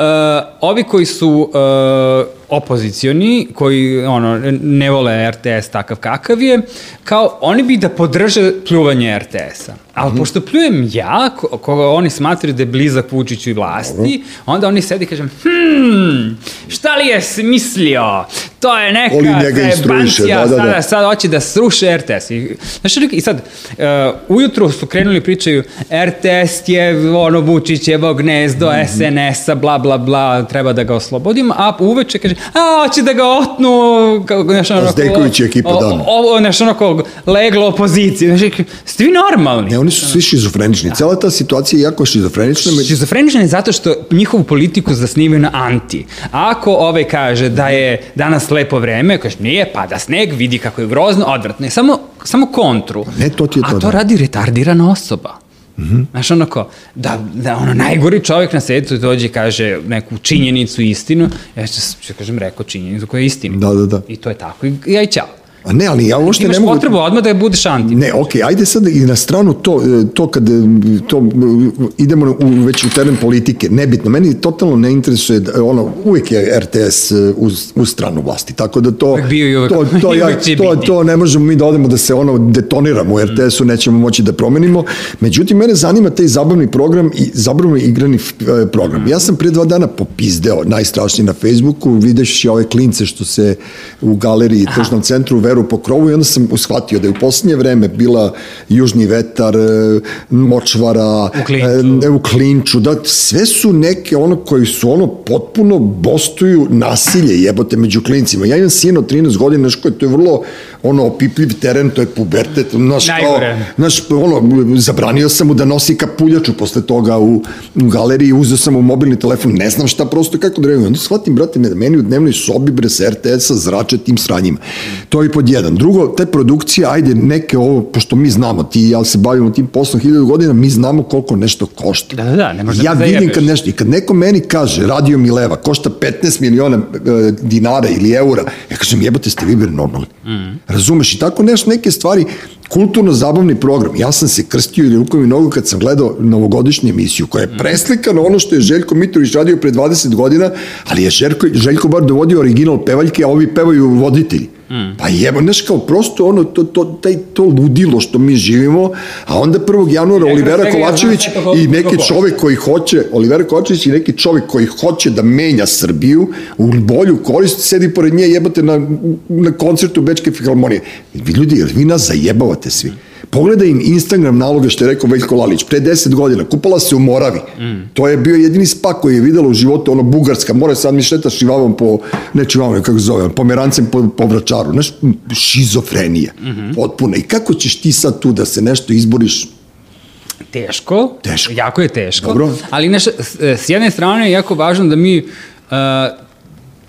ovi koji su uh, opozicioni, koji ono, ne vole RTS takav kakav je, kao oni bi da podrže pljuvanje RTS-a. Ali Mhm. pošto pljujem ja, ko, koga oni smatraju da je blizak Vučiću i vlasti, onda oni sedi i kažem, hmm, šta li je smislio? To je neka zajebancija, da, da, da. sada, sad hoće da sruše RTS. I, znaš, i sad, uh, ujutro su krenuli pričaju, RTS je ono Vučićevo gnezdo, Mhm. SNS-a, bla, bla, bla, treba da ga oslobodimo, a uveče kaže, a, hoće da ga otnu, kao, znaš, ono, Zdejković je ekipa, o- da. Ovo, ono, kao, leglo opozicije, znaš, i- ste vi normalni? Ne, oni su svi šizofrenični. Cela ta situacija je jako šizofrenična. među- Šizofreničan je zato što njihovu politiku zasnivaju na anti. Ako ovaj kaže da je danas lepo vreme, kaže nije, pada sneg, vidi kako je grozno, odvratno je. Samo, samo kontru. Ne, to ti je A to, to da. radi retardirana osoba. Mm -hmm. Znaš, onako, da, da ono najgori čovjek na svetu dođe i kaže neku činjenicu, istinu, ja ću, ću kažem, rekao činjenicu koja je istina. Da, da, da. I to je tako. I ja i ćao. A ne, ali ja uopšte Imaš ne mogu... potrebu odmah da budeš anti. Ne, okej, ajde sad i na stranu to, e, to kad e, to, e, idemo u, već u teren politike, nebitno, meni totalno ne interesuje, da, ono, uvijek je RTS uz, uz stranu vlasti, tako da to, Uvek bio i uvek- to, to, i ja, uvek to, to ne možemo mi da odemo da se ono detoniramo u RTS-u, nećemo moći da promenimo, međutim, mene zanima taj zabavni program i zabavni igrani program. Ja sam pre dva dana popizdeo, najstrašnije na Facebooku, videš ove klince što se u galeriji, tržnom centru veru po krovu i onda sam ushvatio da je u posljednje vreme bila Južni vetar, e, Močvara, U Klinču. e, u Klinču, da sve su neke ono koji su ono potpuno bostuju nasilje jebote među klincima. Ja imam sin od 13 godina, znaš koje, to je vrlo ono opipljiv teren, to je pubertet, znaš kao, znaš, ono, zabranio sam mu da nosi kapuljaču posle toga u, u galeriji, uzeo sam mu mobilni telefon, ne znam šta prosto kako da reagujem. Onda shvatim, brate, meni u dnevnoj sobi bre sa RTS-a zrače tim sranjima. To je pod jedan. Drugo, te produkcije, ajde, neke ovo, pošto mi znamo, ti i ja se bavimo tim poslom hiljadu godina, mi znamo koliko nešto košta. Da, da, da, ne možeš Ja da vidim kad nešto, i kad neko meni kaže, radio mi leva, košta 15 miliona e, dinara ili eura, ja kažem, jebote ste vi normalni. Mm. Razumeš? I tako nešto, neke stvari, kulturno-zabavni program. Ja sam se krstio ili rukom i nogu kad sam gledao novogodišnju emisiju, koja je preslikana ono što je Željko Mitrović radio pre 20 godina, ali je Željko, Željko bar dovodio original pevaljke, a ovi pevaju voditelji. Mm. Pa jebo, znaš kao prosto ono, to, to, taj, to ludilo što mi živimo, a onda 1. januara Olivera svega ja Kovačević i neki čovek koji hoće, Olivera Kovačević i neki čovek koji hoće da menja Srbiju u bolju korist, sedi pored nje jebate na, na koncertu Bečke filharmonije. Vi ljudi, jel vi nas zajebavate svi? Pogledaj im Instagram naloga što je rekao Veljko Lalić, pre 10 godina, kupala se u Moravi. Mm. To je bio jedini spak koji je videla u životu, ono bugarska, more sad mi šeta šivavom po, ne šivavom, kako se zove, pomerancem po, po vračaru, znaš, šizofrenija, mm -hmm. potpuna. I kako ćeš ti sad tu da se nešto izboriš Teško. Teško. Jako je teško. Dobro. Ali naš, s, s jedne strane je jako važno da mi uh,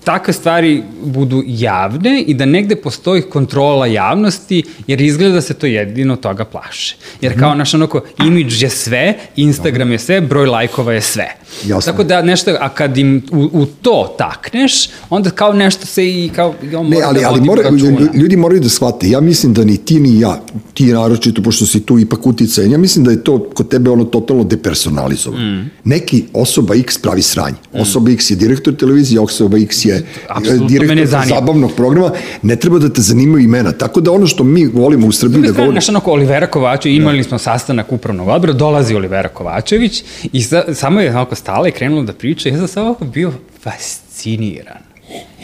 takve stvari budu javne i da negde postoji kontrola javnosti, jer izgleda da se to jedino toga plaše. Jer kao, naš onako, imidž je sve, Instagram je sve, broj lajkova je sve. Jasno. Tako da nešto, a kad im u, u to takneš, onda kao nešto se i kao, on Ne, ali, da ali mora, ljudi moraju da shvate. Ja mislim da ni ti ni ja, ti naročito, pošto si tu ipak uticajan, ja mislim da je to kod tebe ono totalno depersonalizovano. Mm. Neki osoba X pravi sranje. Osoba X je direktor televizije, osoba X je E, me direktor zanima. zabavnog programa. Ne treba da te zanimaju imena. Tako da ono što mi volimo u Srbiji da strane, govorimo... znaš, onako, Olivera Kovačević, imali smo sastanak upravnog odbora, dolazi Olivera Kovačević i sa, samo je onako stala i krenula da priča i ja sam samo ovako bio fasciniran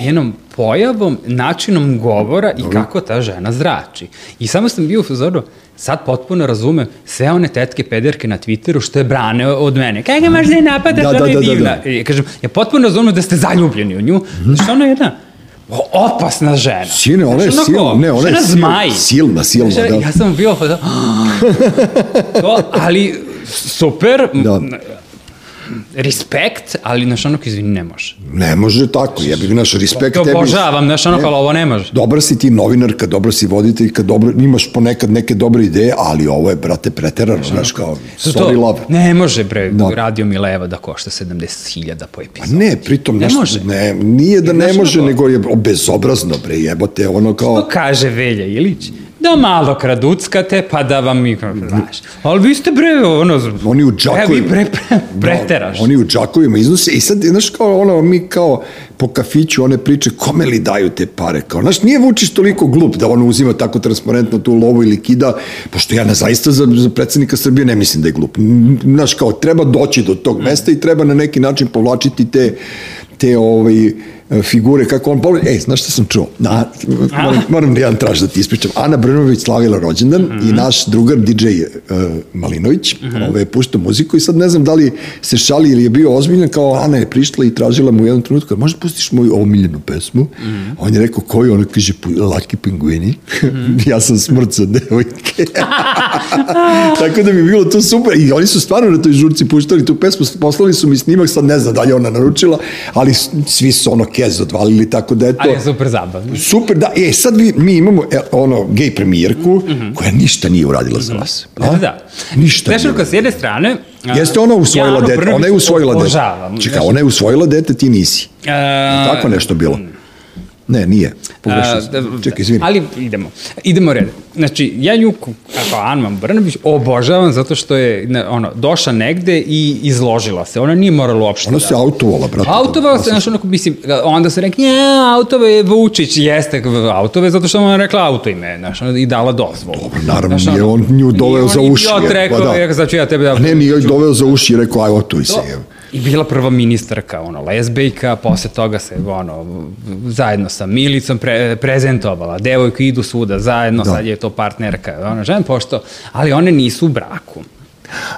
njenom pojavom, načinom govora i kako ta žena zrači. I samo sam bio u fazoru, sad potpuno razumem sve one tetke pederke na Twitteru što je brane od mene. Kaj ga možda je napadaš, Da, da, da, je da, da, divna. da. I kažem, ja potpuno razumem da ste zaljubljeni u nju, mm. što ona je jedna opasna žena. Sine, ona je Znaš, onako, silna, ne, ona je žena sil- zmaj. silna, silna, Znaš, da. Ja sam bio, pa da, to, ali super, Da. Respekt, ali naš onako, izvini, ne može. Ne može tako, jebi ga naš respekt To tebi. obožavam, znaš onako, ali ovo ne može. Dobra si ti novinarka, dobra si voditeljka, dobro, imaš ponekad neke dobre ideje, ali ovo je, brate, preterano, znaš, kao, sorry love. Ne može, bre, Da. radio mi leva da košta 70.000 po Pa epizodu. ne, pritom, Ne nešto, može. ne, nije da ne može, nego je bezobrazno, bre, jebote, ono kao... To kaže Velja Ilić, da malo kraduckate, pa da vam mi, znaš. Ali vi ste, bre, ono... Oni u E, vi džakovima. pre, pre, preteraš. Da, oni u džakovima iznose i sad, znaš, kao ono, mi kao po kafiću one priče, kome li daju te pare? Kao, znaš, nije Vučić toliko glup da on uzima tako transparentno tu lovu ili kida, pošto ja na zaista za, za predsednika Srbije ne mislim da je glup. Znaš, kao, treba doći do tog mesta i treba na neki način povlačiti te, te ovaj, figure kako on povlači. Ej, znaš šta sam čuo? Na, moram, moram da jedan traž da ti ispričam. Ana Brnović slavila rođendan Mhm. i naš drugar DJ uh, Malinović, ovaj, je puštao muziku i sad ne znam da li se šali ili je bio ozbiljan, kao Ana je prišla i tražila mu u jednom trenutku, može pustiš moju omiljenu pesmu? Mhm. On je rekao, koju? Ona kaže, "Pu- Laki pingvini. Mhm. ja sam smrt za devojke. Tako da mi bilo to super. I oni su stvarno na toj žurci puštali tu pesmu, poslali su mi snimak, sad ne znam da li ona naručila, ali svi su ono kez odvalili, tako da eto... Ali je super zabavno. Super, da. E, sad vi, mi imamo e, ono gej premijerku koja ništa nije uradila za vas. Da, da, da. Ništa. Znaš, nije s jedne strane... a, Jeste ona usvojila ja Anu dete, ona je usvojila dete. Čekaj, ona je usvojila dete, ti nisi. a, Tako nešto bilo. Ne, nije. Pogrešio sam. da, Čekaj, izvini. Ali idemo. Idemo red. Znači, ja nju, kao Anma Brnabić, obožavam zato što je ne, ono, došla negde i izložila se. Ona nije morala uopšte Ona da- se autovala, brate. Autovala se, znaš, onako, mislim, onda se rekli, ja, autove je Vučić, jeste autove, zato što ona rekla auto ime, znaš, i dala dozvolu. Dobro, naravno, Znaš, nije on nju doveo nije za on uši, idiot jer, rekao, pa da. ću ja tebe da... A ne, nije joj doveo za uši i rekao, aj, otuj se. Evo. I bila prva ministarka, ono, lesbejka, posle toga se, ono, zajedno sa Milicom pre, prezentovala, devojke idu svuda zajedno, Da. sad je to partnerka, ono, žena pošto, ali one nisu u braku.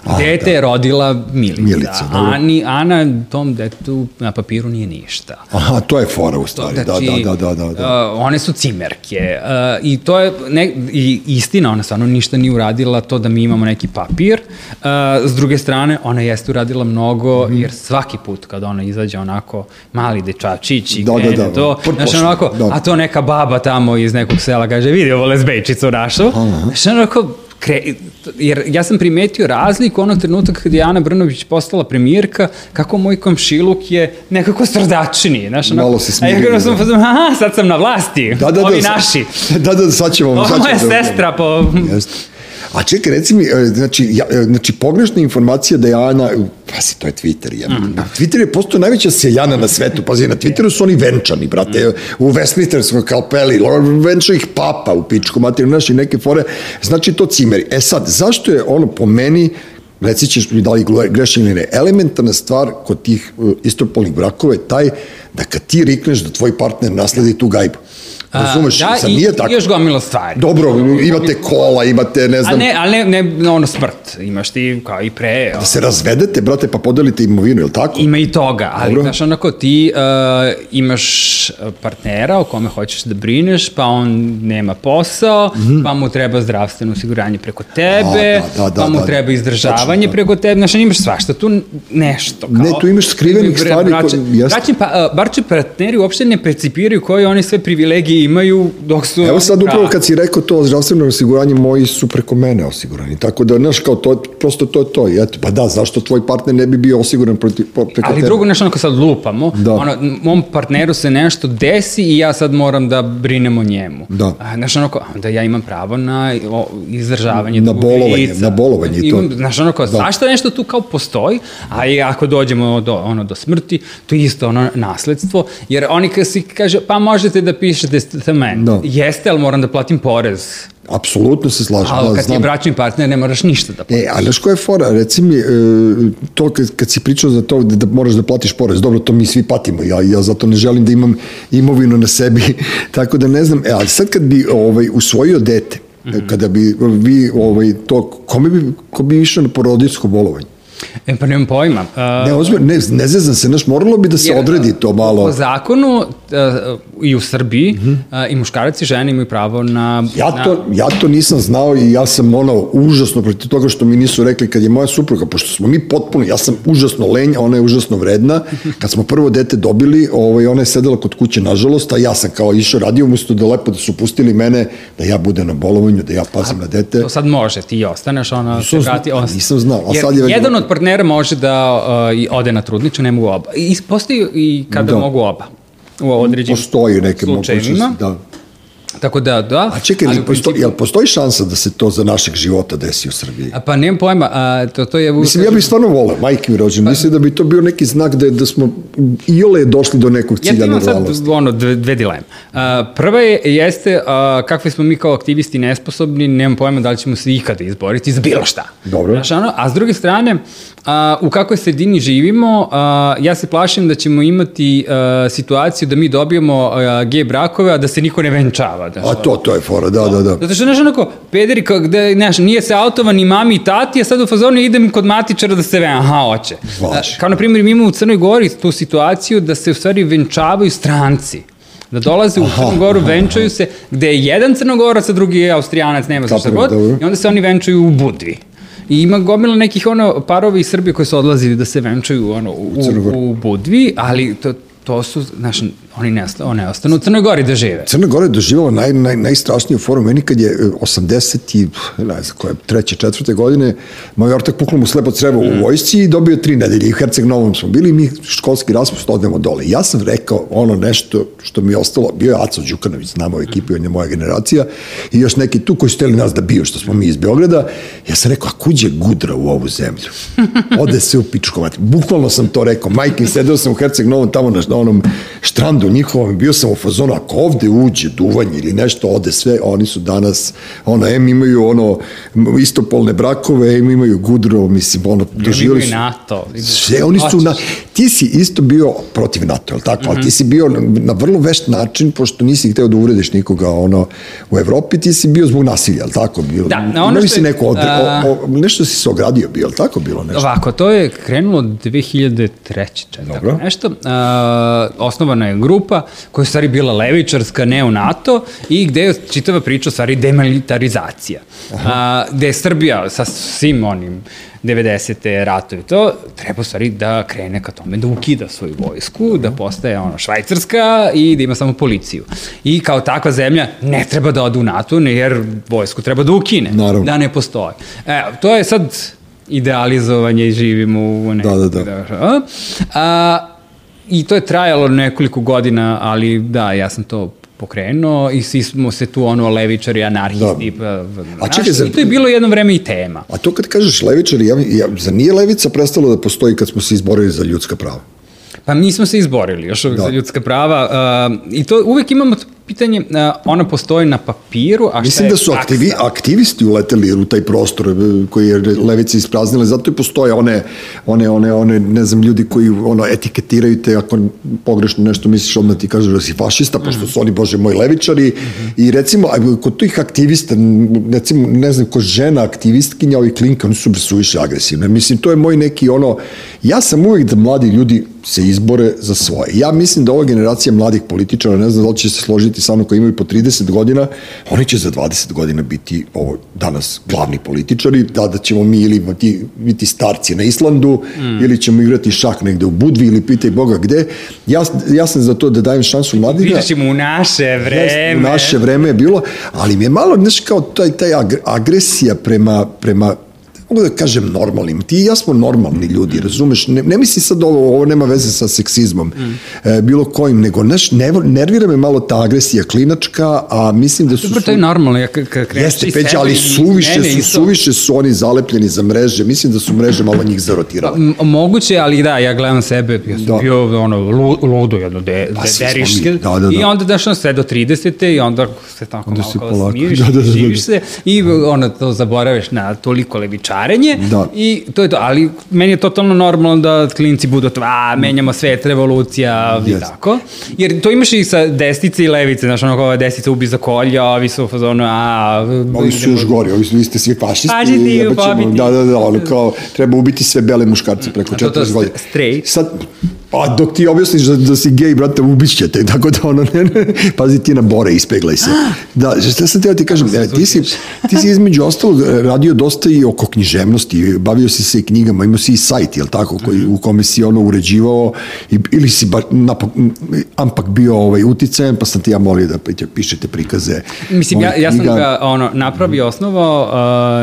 A, Dete da. je rodila Milica. Milica, dobro. Ani, Ana tom detetu na papiru nije ništa. Aha, to je fora u stvari. Da, da, da, da, da. da. Uh, one su cimerke uh, i to je ne, i istina, ona stvarno ništa nije uradila to da mi imamo neki papir. Uh, s druge strane, ona jeste uradila mnogo, Mhm. jer svaki put kad ona izađe onako mali dečačić i Da, da, krene da, to, prpošno, znaš, onako, da. a to neka baba tamo iz nekog sela kaže, vidi ovo lesbejčicu našu, znaš, onako, kre, jer ja sam primetio razliku onog trenutka kad je Ana Brnović postala premijerka, kako moj komšiluk je nekako srdačniji, znaš, onako, Malo se a ja smirio, kako sam da. aha, sad sam na vlasti, Da, da, da, ovi sad- naši, Da, da, sad ćemo... moja ćemo da- sestra po... Jeste. A čekaj, reci mi, e, znači, ja, e, znači pogrešna informacija da je Ana, Pazi, to je Twitter. Ja. Mm. Twitter je postao najveća seljana na svetu. Pazi, na Twitteru su oni venčani, brate. Mm. U Westminsterskoj kalpeli, venča ih papa u pičku materiju, znaš, i neke fore. Znači, to cimeri. E sad, zašto je ono po meni reci ćeš mi da li grešim ili ne, elementarna stvar kod tih uh, istopolnih brakova je taj da kad ti rikneš da tvoj partner nasledi tu gajbu. Razumeš, da, sad i, nije tako. još gomila stvari. Dobro, imate kola, imate, ne znam... A ne, ali ne, ne ono smrt, imaš ti kao i pre. Da se razvedete, brate, pa podelite imovinu, je li tako? Ima i toga, ali Dobro. znaš, onako ti uh, imaš partnera o kome hoćeš da brineš, pa on nema posao, mm -hmm. pa mu treba zdravstveno osiguranje preko tebe, A, da, da, da, pa mu da, treba izdržavanje da. preko tebe, znaš, imaš svašta tu nešto. Kao, ne, tu imaš skrivenih stvari. Braće, koje, braće, pa, uh, barče partneri uopšte ne percipiraju koje oni sve privilegije imaju dok su... Evo sad upravo kad si rekao to zdravstveno osiguranje, moji su preko mene osigurani. Tako da, znaš, kao to, prosto to je to. I eto, pa da, zašto tvoj partner ne bi bio osiguran proti, preko Ali tebe? drugo, nešto, ono sad lupamo, da. ono, mom partneru se nešto desi i ja sad moram da brinem o njemu. Da. A, znaš, ono, da ja imam pravo na o, izdržavanje na bolovanje, lica. Na bolovanje i to. Imam, znaš, ono, kao, da. zašto nešto tu kao postoji, a i ako dođemo do, ono, do smrti, to je isto ono nasledstvo, jer oni kad si kaže, pa možete da pišete testament. Da. Jeste, ali moram da platim porez. Apsolutno se slažem. Ali da, kad znam. je bračni partner ne moraš ništa da platiš. E, ali što je fora? Reci mi, e, to kad, kad si pričao za to da, da moraš da platiš porez, dobro, to mi svi patimo, ja, ja zato ne želim da imam imovinu na sebi, tako da ne znam, e, ali sad kad bi ovaj, usvojio dete, mm -hmm. kada bi vi ovaj, to, kome bi, ko bi išao na porodijsko bolovanje? E, pa nemam pojma. Uh, ne, ozbiljno, ne, ne zezam se, znaš, moralo bi da se jer, odredi to malo. Po zakonu uh, i u Srbiji mm -hmm. uh, i muškarac i žene imaju pravo na... Ja to, na... ja to nisam znao i ja sam ono užasno protiv toga što mi nisu rekli kad je moja supruga, pošto smo mi potpuno, ja sam užasno lenja, ona je užasno vredna. Kad smo prvo dete dobili, ovaj, ona je sedela kod kuće, nažalost, a ja sam kao išao radio, umesto da lepo da su pustili mene, da ja budem na bolovanju, da ja pazim a, na dete. To sad može, ti ostaneš, ona nisam se vrati. On... Nisam znao, a sad je... Jedan od partnera može da uh, ode na trudnicu, ne mogu oba. I postoji i kada da. mogu oba u određenim Postoji neke mogućnosti, da. Tako da, da. A čekaj, ali postoji, jel postoji šansa da se to za našeg života desi u Srbiji? A pa nemam pojma, a, to, to je... Mislim, ja bih stvarno volao, majke mi rođen, pa, mislim da bi to bio neki znak da, da smo i ole došli do nekog cilja normalnosti. Ja imam sad ono, dve, dve dileme. A, prva je, jeste a, kakve smo mi kao aktivisti nesposobni, nemam pojma da li ćemo se ikada izboriti za bilo šta. Dobro. Znaš, ono, a s druge strane, a, u kakvoj sredini živimo, a, ja se plašim da ćemo imati a, situaciju da mi dobijemo a, gej brakove, a da se niko ne venčava. Da, a to, to je fora, da, da, da. Zato što, znaš, onako, pederi, kao, gde, znaš, nije se autova ni mami i tati, a sad u fazonu idem kod matičara da se ven, aha, hoće. Vaš. Kao, na primjer, mi imamo u Crnoj Gori tu situaciju da se u stvari venčavaju stranci da dolaze u Crnu Goru, venčaju se, gde je jedan Crnogorac, a drugi je Austrijanac, nema se šta god, i onda se oni venčaju u Budvi. I ima gomila nekih ono parovi iz Srbije koji su odlazili da se venčaju ono, u, u, u Budvi, ali to, to su, znaš, oni ne, oni ostanu u Crnoj Gori da žive. Crna Gora je doživjela naj, naj, najstrašniju foru. Meni kad je 80 i, ne znam koje, treće, četvrte godine, moj ortak puklo mu slepo crevo mm. u vojsci i dobio tri nedelje. I u Herceg Novom smo bili mi školski raspust odemo dole. Ja sam rekao ono nešto što mi je ostalo, bio je Aco Đukanović, znamo u ekipi, on je moja generacija, i još neki tu koji su teli nas da biju, što smo mi iz Beograda. Ja sam rekao, a kuđe gudra u ovu zemlju? Ode se u pičkovati. Bukvalno sam to rekao. Majke, sedeo sam u Herceg Novom tamo na, na onom štrandu bandu njihovom, bio sam u fazonu, ako ovde uđe duvanje ili nešto, ode sve, oni su danas, ono, em imaju ono, istopolne brakove, em imaju gudro, mislim, ono, doživjeli su... NATO. Sve, oni su na... Ti si isto bio protiv NATO, je li tako? Mm -hmm. Ali ti si bio na, na vrlo vešt način, pošto nisi hteo da urediš nikoga, ono, u Evropi, ti si bio zbog nasilja, je li tako? Bilo, da, na ono što si neko odre, a... o, o, nešto si se ogradio bio, je li tako bilo nešto? Ovako, to je krenulo 2003. Dobro. Nešto. A, osnovana je grupa grupa koja je stvari bila levičarska, ne u NATO i gde je čitava priča u stvari demilitarizacija. A, gde je Srbija sa svim onim 90. ratovi to, treba u stvari da krene ka tome, da ukida svoju vojsku, da postaje ono švajcarska i da ima samo policiju. I kao takva zemlja ne treba da ode u NATO, jer vojsku treba da ukine, Naravno. da ne postoji. E, to je sad idealizovanje i živimo u nekog... Da, da, da. A, I to je trajalo nekoliko godina, ali da, ja sam to pokrenuo i svi smo se tu ono levičari, anarhisti. Da. Pa, A čekaj, znaš, zar- i to je bilo jedno vreme i tema. A to kad kažeš levičari, ja, ja, za nije levica prestalo da postoji kad smo se izborili za ljudska prava? Pa mi smo se izborili još Da. za ljudska prava uh, i to uvek imamo pitanje, uh, ona postoji na papiru, a šta Mislim je da su aktivi, aktivisti uleteli u taj prostor e, koji je levice ispraznile, zato i postoje one, one, one, one, ne znam, ljudi koji ono, etiketiraju te, ako pogrešno nešto misliš, odmah ti kažu da si fašista, pošto su oni, bože moj, levičari. I recimo, kod tih aktivista, recimo, ne znam, kod žena aktivistkinja, ovi klinka, oni su suviše agresivne. Mislim, to je moj neki ono, ja sam uvijek da mladi ljudi se izbore za svoje. Ja mislim da ova generacija mladih političara, ne znam da li će se složiti sa mnom koji imaju po 30 godina, oni će za 20 godina biti ovo, danas glavni političari, da, da ćemo mi ili biti, biti starci na Islandu, mm. ili ćemo igrati šah negde u Budvi, ili pitaj Boga gde. Ja, ja sam za to da dajem šansu mladima. Vidjet ćemo u naše vreme. U naše vreme je bilo, ali mi je malo, znaš, kao taj, taj agre- agresija prema, prema mogu da kažem normalnim. Ti i ja smo normalni ljudi, razumeš? Ne, ne mislim sad ovo, ovo nema veze sa seksizmom, mm. e, bilo kojim, nego znaš, ne, nervira me malo ta agresija klinačka, a mislim da su... Dobro, to je normalno, ja kreneš Jeste, Peđa, ali suviše su, isto- suviše su oni zalepljeni za mreže, mislim da su mreže malo njih zarotirale. Moguće, ali da, ja gledam sebe, ja sam Da. bio ono, lu, ludo jedno de, Pa, de, smo deriške, mi, da, da, da. i onda daš na sve do 30. i onda se tako Onda malo kao smiriš, Da, da, da, da. se i ono, to zaboraviš na toliko levičarenje Da. i to je to, ali meni je totalno normalno da klinci budu to, a, menjamo svet, revolucija i Jeste. tako, jer to imaš i sa desnice i levice, znaš, ono kao desnica ubi za kolja, a ovi su u fazonu, a... Ovi su još gori, ovi su, vi ste svi fašisti. Fašisti, i pobiti. Da, da, da, ono kao, treba ubiti sve bele muškarce preko A to- to 40 godina. straight? Sad, a dok ti objasniš da, da si gej, brate, ubiće te, tako da ono, ne, ne, pazi ti na bore, ispeglaj se. Da, šta sam teo ti kažem, e, ti si, ti si između ostalog radio dosta i oko književnosti, bavio si se i knjigama, imao si i sajt, jel tako, koji, u kome si ono uređivao, i, ili si bar, napak, ampak bio ovaj, uticajan, pa sam ti ja molio da pišete prikaze. Mislim, ja, ja sam knjiga. ga ono, napravio, osnovao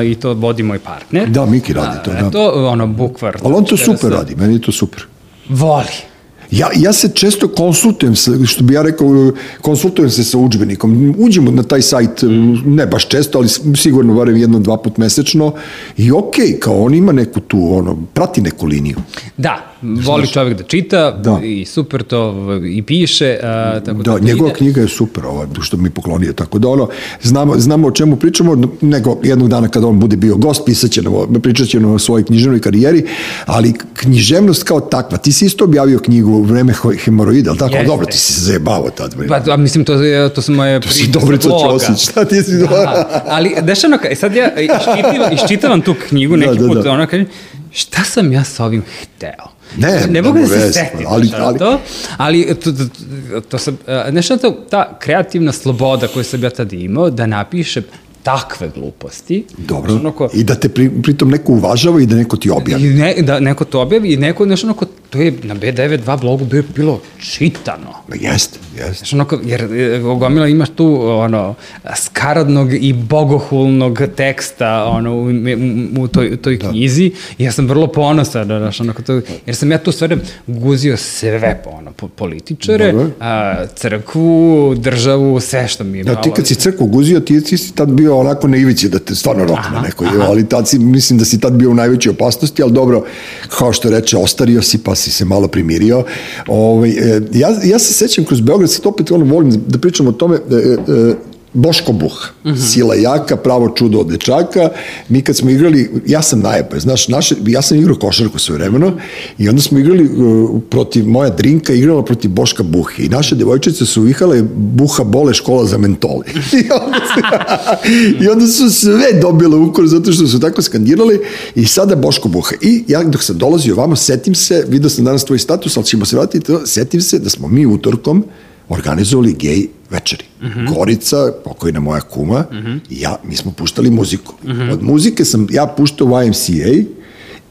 uh, i to vodi moj partner. Da, Miki radi to, A, da. To, ono, bukvar. Ali on to super radi, meni je to super. Voli. Ja, ja se često konsultujem, sa, što bi ja rekao, konsultujem se sa učbenikom. Uđemo na taj sajt, ne baš često, ali sigurno barem jedno, dva put mesečno i okej, kao on ima neku tu, ono, prati neku liniju. Da, voli čovjek da čita Da. i super to i piše. A, tako Da, to njegova ide. knjiga je super, ova, što mi poklonio, tako da ono, znamo, znamo o čemu pričamo, nego jednog dana kada on bude bio gost, pisat će nam, o- pričat će nam o svojoj književnoj karijeri, ali književnost kao takva, ti si isto objavio knjigu vreme hemoroida, tako? Jeste. Dobro, ti si se zajebavao tad. Pa, a, mislim, to, je- to su moje To si priče Dobrica. Ćosić, šta ti si... Da, ali dešano, ka- sad ja iščitavam, iščitavam tu knjigu neki Da, da, put, da. ono kažem, šta sam ja sa ovim hteo? Ne, ne mogu da se setim, ali- ali- to, ali to, to, to sam, a, nešto ta, ta kreativna sloboda koju sam ja tada imao, da napišem takve gluposti. Dobro, Znaš, ono ko- i da te pri, pritom neko uvažava i da neko ti objavi. I ne, da neko to objavi i neko, nešto onako, to je na B92 blogu bilo, bilo čitano. Ma jeste, jeste. Znaš, onako, jer e, gomila imaš tu ono, skaradnog i bogohulnog teksta ono, u, u, u toj, toj knjizi i ja sam vrlo ponosan, znaš, onako, to, jer sam ja tu stvarno guzio sve po, ono, po, političare, a, crkvu, državu, sve što mi je Da, ti kad si crkvu guzio, ti, ti si tad bio onako na ivici da te stvarno rokne neko, ali tad si, mislim da si tad bio u najvećoj opasnosti, ali dobro, kao što reče, ostario si pa si se malo primirio. Ovaj, e, ja, ja se sećam kroz Beograd, sad opet ono, volim da pričam o tome, Boško Buh, sila jaka, pravo čudo od dečaka. Mi kad smo igrali, ja sam najapa, znaš, naše, ja sam igrao košarku sve vremeno i onda smo igrali uh, protiv, moja drinka igrala protiv Boška Buhe i naše devojčice su vihale Buha bole škola za mentole. I onda, su, I onda su sve dobile ukor zato što su tako skandirali i sada Boško Buha. I ja dok sam dolazio vamo, setim se, vidio sam danas tvoj status, ali ćemo se vratiti, setim se da smo mi utorkom organizovali gej večeri. Uh -huh. Gorica, pokojna moja kuma, uh -huh. i ja, mi smo puštali muziku. Uh -huh. Od muzike sam ja puštao YMCA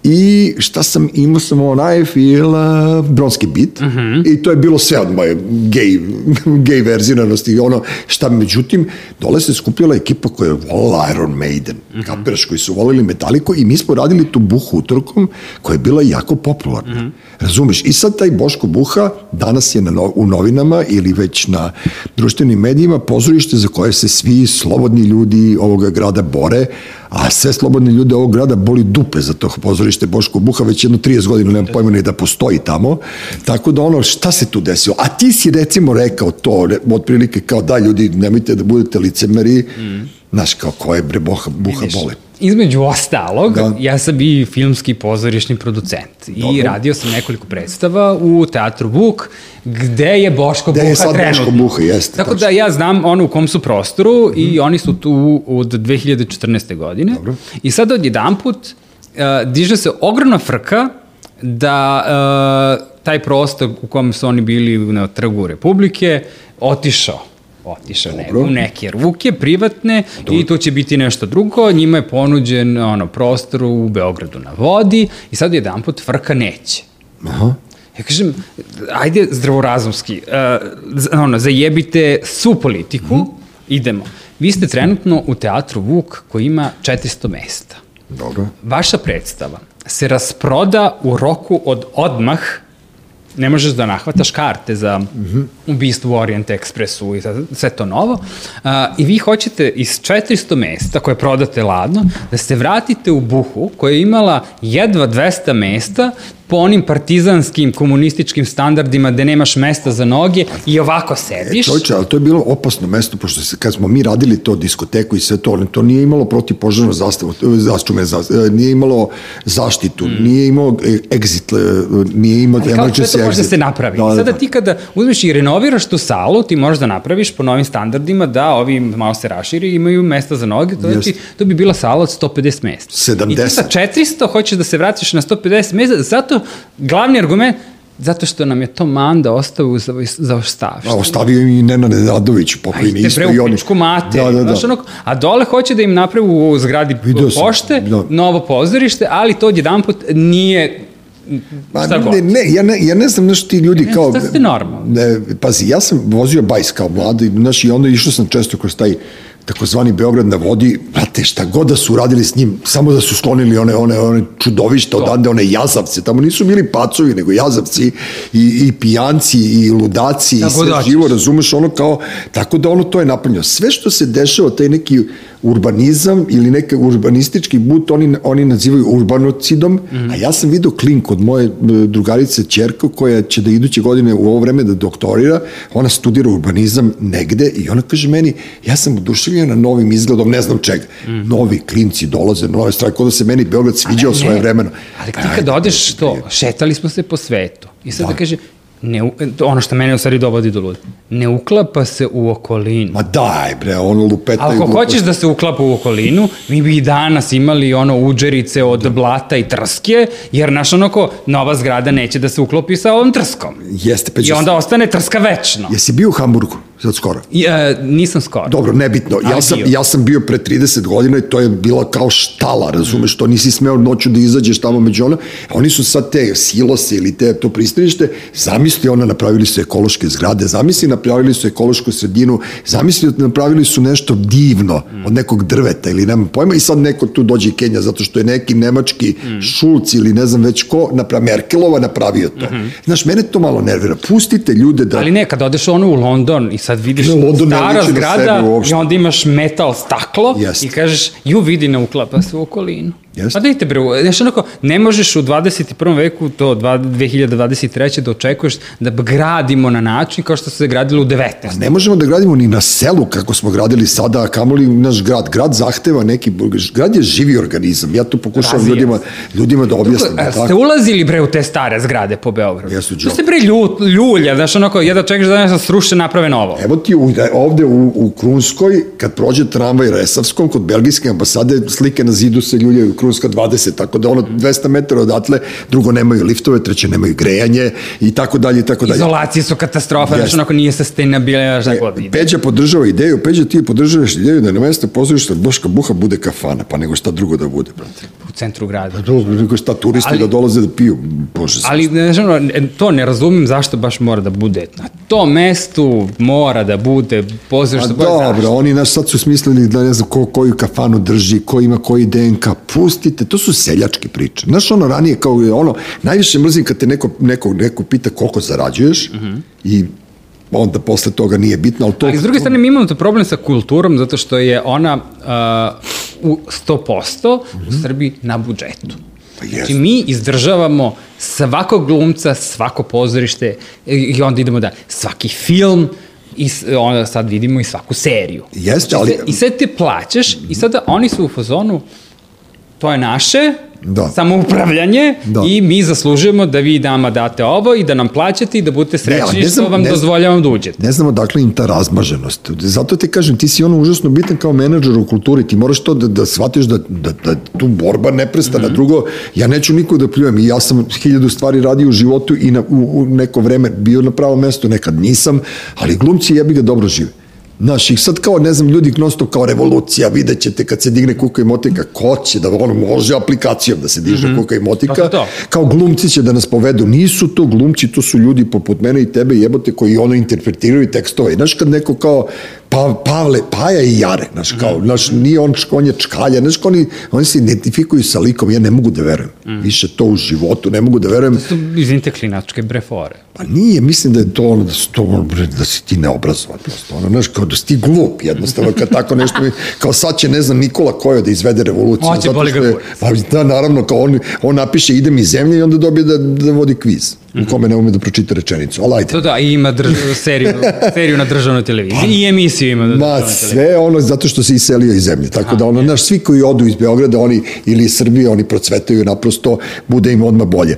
I šta sam, imao sam onaj fil, uh, bronski bit, uh -huh. i to je bilo sve od moje gej, gej verziranosti, ono, šta, međutim, dole se skupljala ekipa koja je volila Iron Maiden, uh -huh. kapiraš, koji su volili Metalliku, i mi smo radili tu buhu utorkom, koja je bila jako popularna. Uh -huh. Razumeš? I sad taj Boško Buha danas je na no, u novinama ili već na društvenim medijima pozorište za koje se svi slobodni ljudi ovoga grada bore, a sve slobodne ljude ovog grada boli dupe za to pozorište Boško Buha, već jedno 30 godina nemam pojma ni da postoji tamo, tako da ono, šta se tu desilo? A ti si recimo rekao to, otprilike kao da ljudi, nemojte da budete licemeri, mm. Znaš, kao ko je bre Boha, Buha Vidiš, bole. Između ostalog, da. ja sam i filmski pozorišni producent Dobro. i radio sam nekoliko predstava u Teatru Vuk, gde je Boško gde Buha je sad trenutno. Boško Buha, jeste. Tako tačno. da ja znam ono u kom su prostoru mm -hmm. i oni su tu od 2014. godine. Dobro. I sad odjedan put uh, diže se ogromna frka da uh, taj prostor u kom su oni bili na trgu Republike otišao otišao ne, u neke ruke privatne Dobro. i to će biti nešto drugo. Njima je ponuđen ono, prostor u Beogradu na vodi i sad jedan put frka neće. Aha. Ja kažem, ajde zdravorazumski, uh, ono, zajebite svu politiku, mm idemo. Vi ste trenutno u teatru Vuk koji ima 400 mesta. Dobro. Vaša predstava se rasproda u roku od odmah ne možeš da nahvataš karte za mm -hmm. ubistvo u Orient Expressu i sve to novo. Uh, I vi hoćete iz 400 mesta koje prodate ladno da se vratite u Buhu koja je imala jedva 200 mesta po onim partizanskim komunističkim standardima gde nemaš mesta za noge i ovako sediš. E, čovječe, ali to je bilo opasno mesto, pošto se, kad smo mi radili to diskoteku i sve to, to nije imalo protivpožarno zastavu, zaščume, e, nije imalo zaštitu, mm. nije imalo exit, e, nije imalo ali kako sve to može da se napravi? Da, da, Sada da. ti kada uzmeš i renoviraš tu salu, ti možeš da napraviš po novim standardima da ovi malo se raširi imaju mesta za noge, to, ti, to bi bila sala od 150 mesta. 70. I ti sa 400 hoćeš da se vratiš na 150 mesta, zato glavni argument, zato što nam je to Manda ostavio za, za ostavštinu. A ostavio i Nenad Nedadović, pokojni isto. Ajde, pre u pičku mate. Da, da, da. Ono, a dole hoće da im napravi u zgradi Video pošte, da. novo pozorište, ali to jedan put nije Ma, ne, ne, ja ne, ja ne znam nešto ti ljudi ne, kao... Ne, ste normalno. Ne, pazi, ja sam vozio bajs kao mladi, znaš, i onda išao sam često kroz taj takozvani Beograd na vodi, brate, šta god da su uradili s njim, samo da su sklonili one, one, one čudovišta odande, one jazavce, tamo nisu bili pacovi, nego jazavci i, i pijanci i ludaci tako i sve da živo, razumeš, ono kao, tako da ono to je napunjeno. Sve što se dešava, taj neki urbanizam ili neki urbanistički but oni, oni nazivaju urbanocidom, mm. a ja sam vidio klink od moje drugarice Čerko koja će da iduće godine u ovo vreme da doktorira, ona studira urbanizam negde i ona kaže meni, ja sam oduševljena novim izgledom, ne znam čega. Mm. Novi klinci dolaze, nove stvari, kod da se meni Beograd sviđao svoje vremeno. Ali ti kad odeš to, šetali smo se po svetu i sad da, da kaže, ne, ono što mene u stvari dovodi do luda, ne uklapa se u okolinu. Ma daj bre, ono lupeta Ako glupost. hoćeš da se uklapa u okolinu, mi bi i danas imali ono uđerice od da. blata i trske, jer naš onako nova zgrada neće da se uklopi sa ovom trskom. Jeste, pa I onda ostane trska večno. Jesi bio u Hamburgu? Sad skoro? Ja, nisam skoro. Dobro, nebitno. Ja sam, ja sam bio pre 30 godina i to je bila kao štala, razumeš, mm. to nisi smeo noću da izađeš tamo među ono. Oni su sad te silose ili te to pristanište, zamisli ona, napravili su ekološke zgrade, zamisli napravili su ekološku sredinu, zamisli napravili su nešto divno mm. od nekog drveta ili nema pojma i sad neko tu dođe Kenja zato što je neki nemački mm. Šulc ili ne znam već ko, napra, Merkelova napravio to. Mm -hmm. Znaš, mene to malo nervira. Pustite ljude da... Ali ne, kad odeš ono u London i sad vidiš ne, stara zgrada i onda imaš metal staklo Jest. i kažeš, ju vidi ne uklapa se u okolinu. Yes. Pa dajte bre, znaš onako, ne možeš u 21. veku, to 2023. da očekuješ da gradimo na način kao što se gradilo u 19. Pa ne možemo da gradimo ni na selu kako smo gradili sada, kamoli naš grad. Grad zahteva neki, grad je živi organizam. Ja to pokušavam ljudima, ljudima da objasnim. Tako, ste ulazili bre u te stare zgrade po Beogradu? Jesu, To ste bre lju, ljulja, znaš onako, jedva čekaš da nešto sruše naprave novo. Evo ti u, ovde u, u Krunskoj, kad prođe tramvaj Resavskom, kod belgijske ambasade, slike na zidu se ljuljaju Krunska 20, tako da ono 200 metara odatle, drugo nemaju liftove, treće nemaju grejanje i tako dalje i tako dalje. Izolacije su katastrofa, yes. znači onako nije sustainable, šta god ide. Peđa podržava ideju, Peđa ti podržavaš ideju da na mesto pozorišta Boška Buha bude kafana, pa nego šta drugo da bude, brate. u centru grada. Do, nego šta, turisti Ali- da dolaze da piju, bože Ali ne znam, e, to ne razumem zašto baš mora da bude. Na tom mestu mora da bude pozorište. Pa dobro, zašto? oni naš sad su smislili da ne znam ko, koju kafanu drži, ko ima koji DNK, pustite, to su seljačke priče. Znaš, ono ranije kao je ono, najviše mrzim kad te neko, neko, neko pita koliko zarađuješ i onda posle toga nije bitno, ali to... Ali s druge strane, mi imamo to problem sa kulturom, zato što je ona uh, u 100% u Srbiji na budžetu. Pa Znači, jeste. mi izdržavamo svakog glumca, svako pozorište i onda idemo da svaki film i onda sad vidimo i svaku seriju. Jeste, Znači, ali- I sve te plaćaš i sada oni su u fazonu to je naše, Da. samoupravljanje Da. i mi zaslužujemo da vi nama date ovo i da nam plaćate i da budete srećni ne znam- što vam ne dozvoljavam da uđete. Ne znamo dakle im ta razmaženost. Zato ti kažem, ti si ono užasno bitan kao menadžer u kulturi, ti moraš to da, da shvatiš da, da, da tu borba ne prestane. Mhm. Drugo, ja neću niko da pljujem i ja sam hiljadu stvari radio u životu i na, u, u neko vreme bio na pravom mestu, nekad nisam, ali glumci jebi ga dobro žive. Znaš, i sad kao, ne znam, ljudi non stop kao revolucija, vidjet ćete kad se digne kuka i motika, ko će da, ono, može aplikacijom da se diže kuka i motika, To, to, to. kao glumci će da nas povedu. Nisu to glumci, to su ljudi poput mene i tebe jebote koji ono interpretiraju tekstove. Znaš kad neko kao pa, Pavle, Paja i Jare, znaš kao, znaš, nije on, on je čkalja, znaš oni, oni se identifikuju sa likom, ja ne mogu da verujem. Više to u životu, ne mogu da verujem. su iz inteklinačke brefore. Pa nije, mislim da je to ono, da, su to, ono, da si ti neobrazovan prosto, ono, znaš, kao da si ti glup, jednostavno, kad tako nešto, mi- kao sad će, ne znam, Nikola Kojo da izvede revoluciju. Hoće, boli ga. Pa da, naravno, kao on, on napiše idem iz zemlje i onda dobije da, da vodi kviz, u kome ne ume da pročita rečenicu, ali ajde. To da, i ima drž, seriju, seriju na državnoj televiziji i emisiju ima na Ma, državnoj televiziji. sve ono zato što se iselio iz zemlje. Tako da ono, znaš, svi koji odu iz Beograda, oni ili iz Srbije, oni procvetaju naprosto, bude im odmah bolje.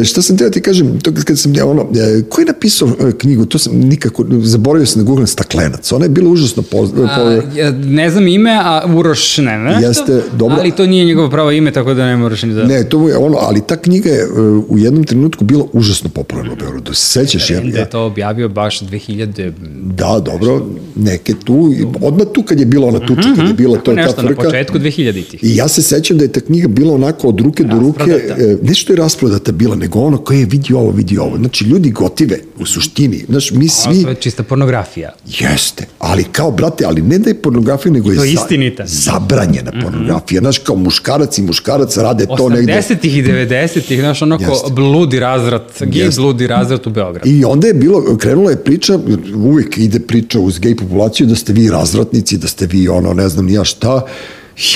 E, šta sam teo ti kažem, to kad- sam ja ono, e, ko je napisao e, knjigu, to sam nikako, zaboravio sam da googlam Staklenac. Ona je bila užasno po, A, ja ne znam ime, a Uroš ne, ne. Jeste, dobro. Ali to nije njegovo pravo ime, tako da ne moraš ni da... Ne, to je ono, ali ta knjiga je e, u jednom trenutku bila užasno popularna u Beogradu. Se sećaš? Jer, Da je to objavio baš 2000... da, dobro, neke tu, odmah tu kad je bila ona tuča, kad je bila to je ta Mhm, Nešto na frka. početku 2000-ih. I ja se sećam da je ta knjiga bila onako od ruke do ruke, e, ne što je rasprodata bila, nego ono koje je vidi ovo, vidi ovo. Znači, ljudi gotive u suštini. Znaš, mi Ovo svi... to je čista pornografija. Jeste, ali kao, brate, ali ne da je pornografija, nego je, je istinita. zabranjena pornografija. Znaš, kao muškarac i muškarac rade to negde. 80-ih i 90-ih, znaš, onako Jeste. bludi razvrat, gej Jeste. bludi razvrat u Beogradu. I onda je bilo, krenula je priča, uvijek ide priča uz gej populaciju da ste vi razvratnici, da ste vi ono, ne znam ni ja šta,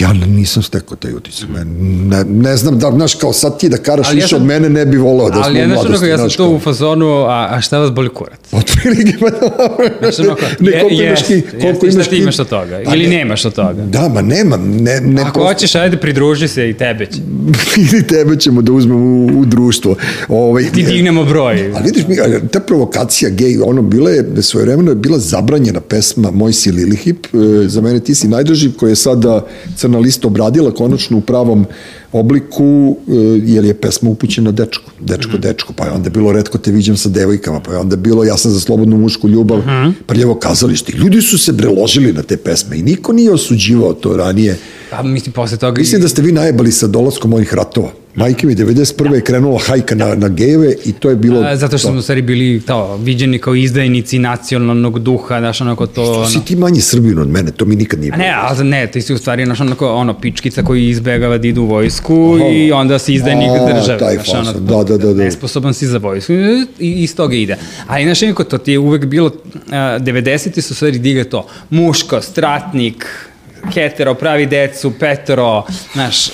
ja nisam stekao taj utisak. Ne, ne, znam da, znaš, kao sad ti da karaš Ali ja više sam- od mene, ne bi volao da smo Ali u ja, mladosti. onako, ja sam to kao. u fazonu, a, a šta vas boli kurac? Otprilike, pa dobro. Znaš, onako, ne, je, koliko imaš jest, koliko imaš ti imaš od toga? Pa Ili ne- nemaš od toga? Da, ma nemam, ne, ne Ako hoćeš, ajde, pridruži se i tebe će. ili tebe ćemo da uzmemo u, u društvo. Ovaj, Ti dignemo broj. Ali vidiš mi, ta provokacija gej, ono, bila je, svoje vremeno je bila zabranjena pesma Moj si Lilihip, e, za mene ti si najdraži, koja je sada Crna lista obradila konačno u pravom obliku, e, jer je pesma upućena dečku, dečko, dečko, pa je onda bilo redko te viđam sa devojkama, pa je onda bilo ja sam za slobodnu mušku ljubav, prljavo kazalište. Ljudi su se breložili na te pesme i niko nije osuđivao to ranije. Pa mislim, posle toga... Mislim da ste vi najebali sa dolaskom ovih ratova. Majke mi, 91. je krenula hajka na, na gejeve i to je bilo... A, zato što to. smo u stvari bili to, viđeni kao izdajnici nacionalnog duha, znaš, onako to... Što Ono, si ti manje srbin od mene, to mi nikad nije A ne, ali ne, ti si u stvari, znaš, onako, ono, pičkica koji izbegava da ide u vojsku i onda si izdajnik A, države. taj znaš, ono, da, da, da, da. Nesposoban si za vojsku i iz toga ide. Ali, znaš, nekako, to ti je uvek bilo, a, 90. su stvari digle to, muško, stratnik, hetero, pravi decu, petero, znaš,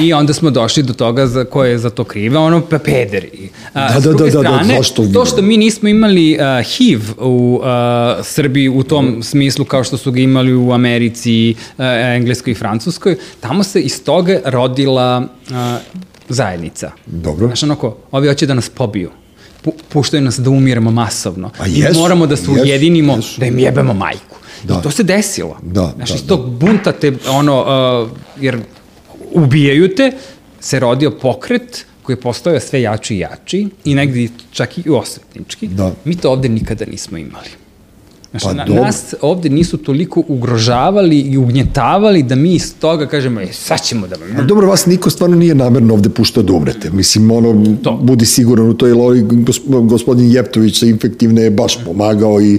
i onda smo došli do toga za ko je za to kriva, ono, pa pederi. A, Da, da, da, da, da, strane, zašto to što mi nismo imali uh, HIV u uh, Srbiji u tom smislu kao što su ga imali u Americi, uh, Engleskoj i Francuskoj, tamo se iz toga rodila uh, zajednica. Dobro. Znaš, onako, ovi hoće da nas pobiju. Pu, puštaju nas da umiremo masovno. A I jesu, moramo da se ujedinimo, jesu. da im jebemo majku. Da. I to se desilo. Da, Znaš, da, iz tog bunta te, ono, uh, jer ubijaju te, se rodio pokret koji je postao sve jači i jači i negdje čak i osvetnički. Da. Mi to ovde nikada nismo imali. Znaš, Pa na, dobro. nas ovde nisu toliko ugrožavali i ugnjetavali da mi iz toga kažemo, e, sad ćemo da A dobro, vas niko stvarno nije namerno ovde puštao da umrete. Mislim, ono, To. budi siguran u toj lori, gos- gospodin Jeptović sa infektivne je baš pomagao i,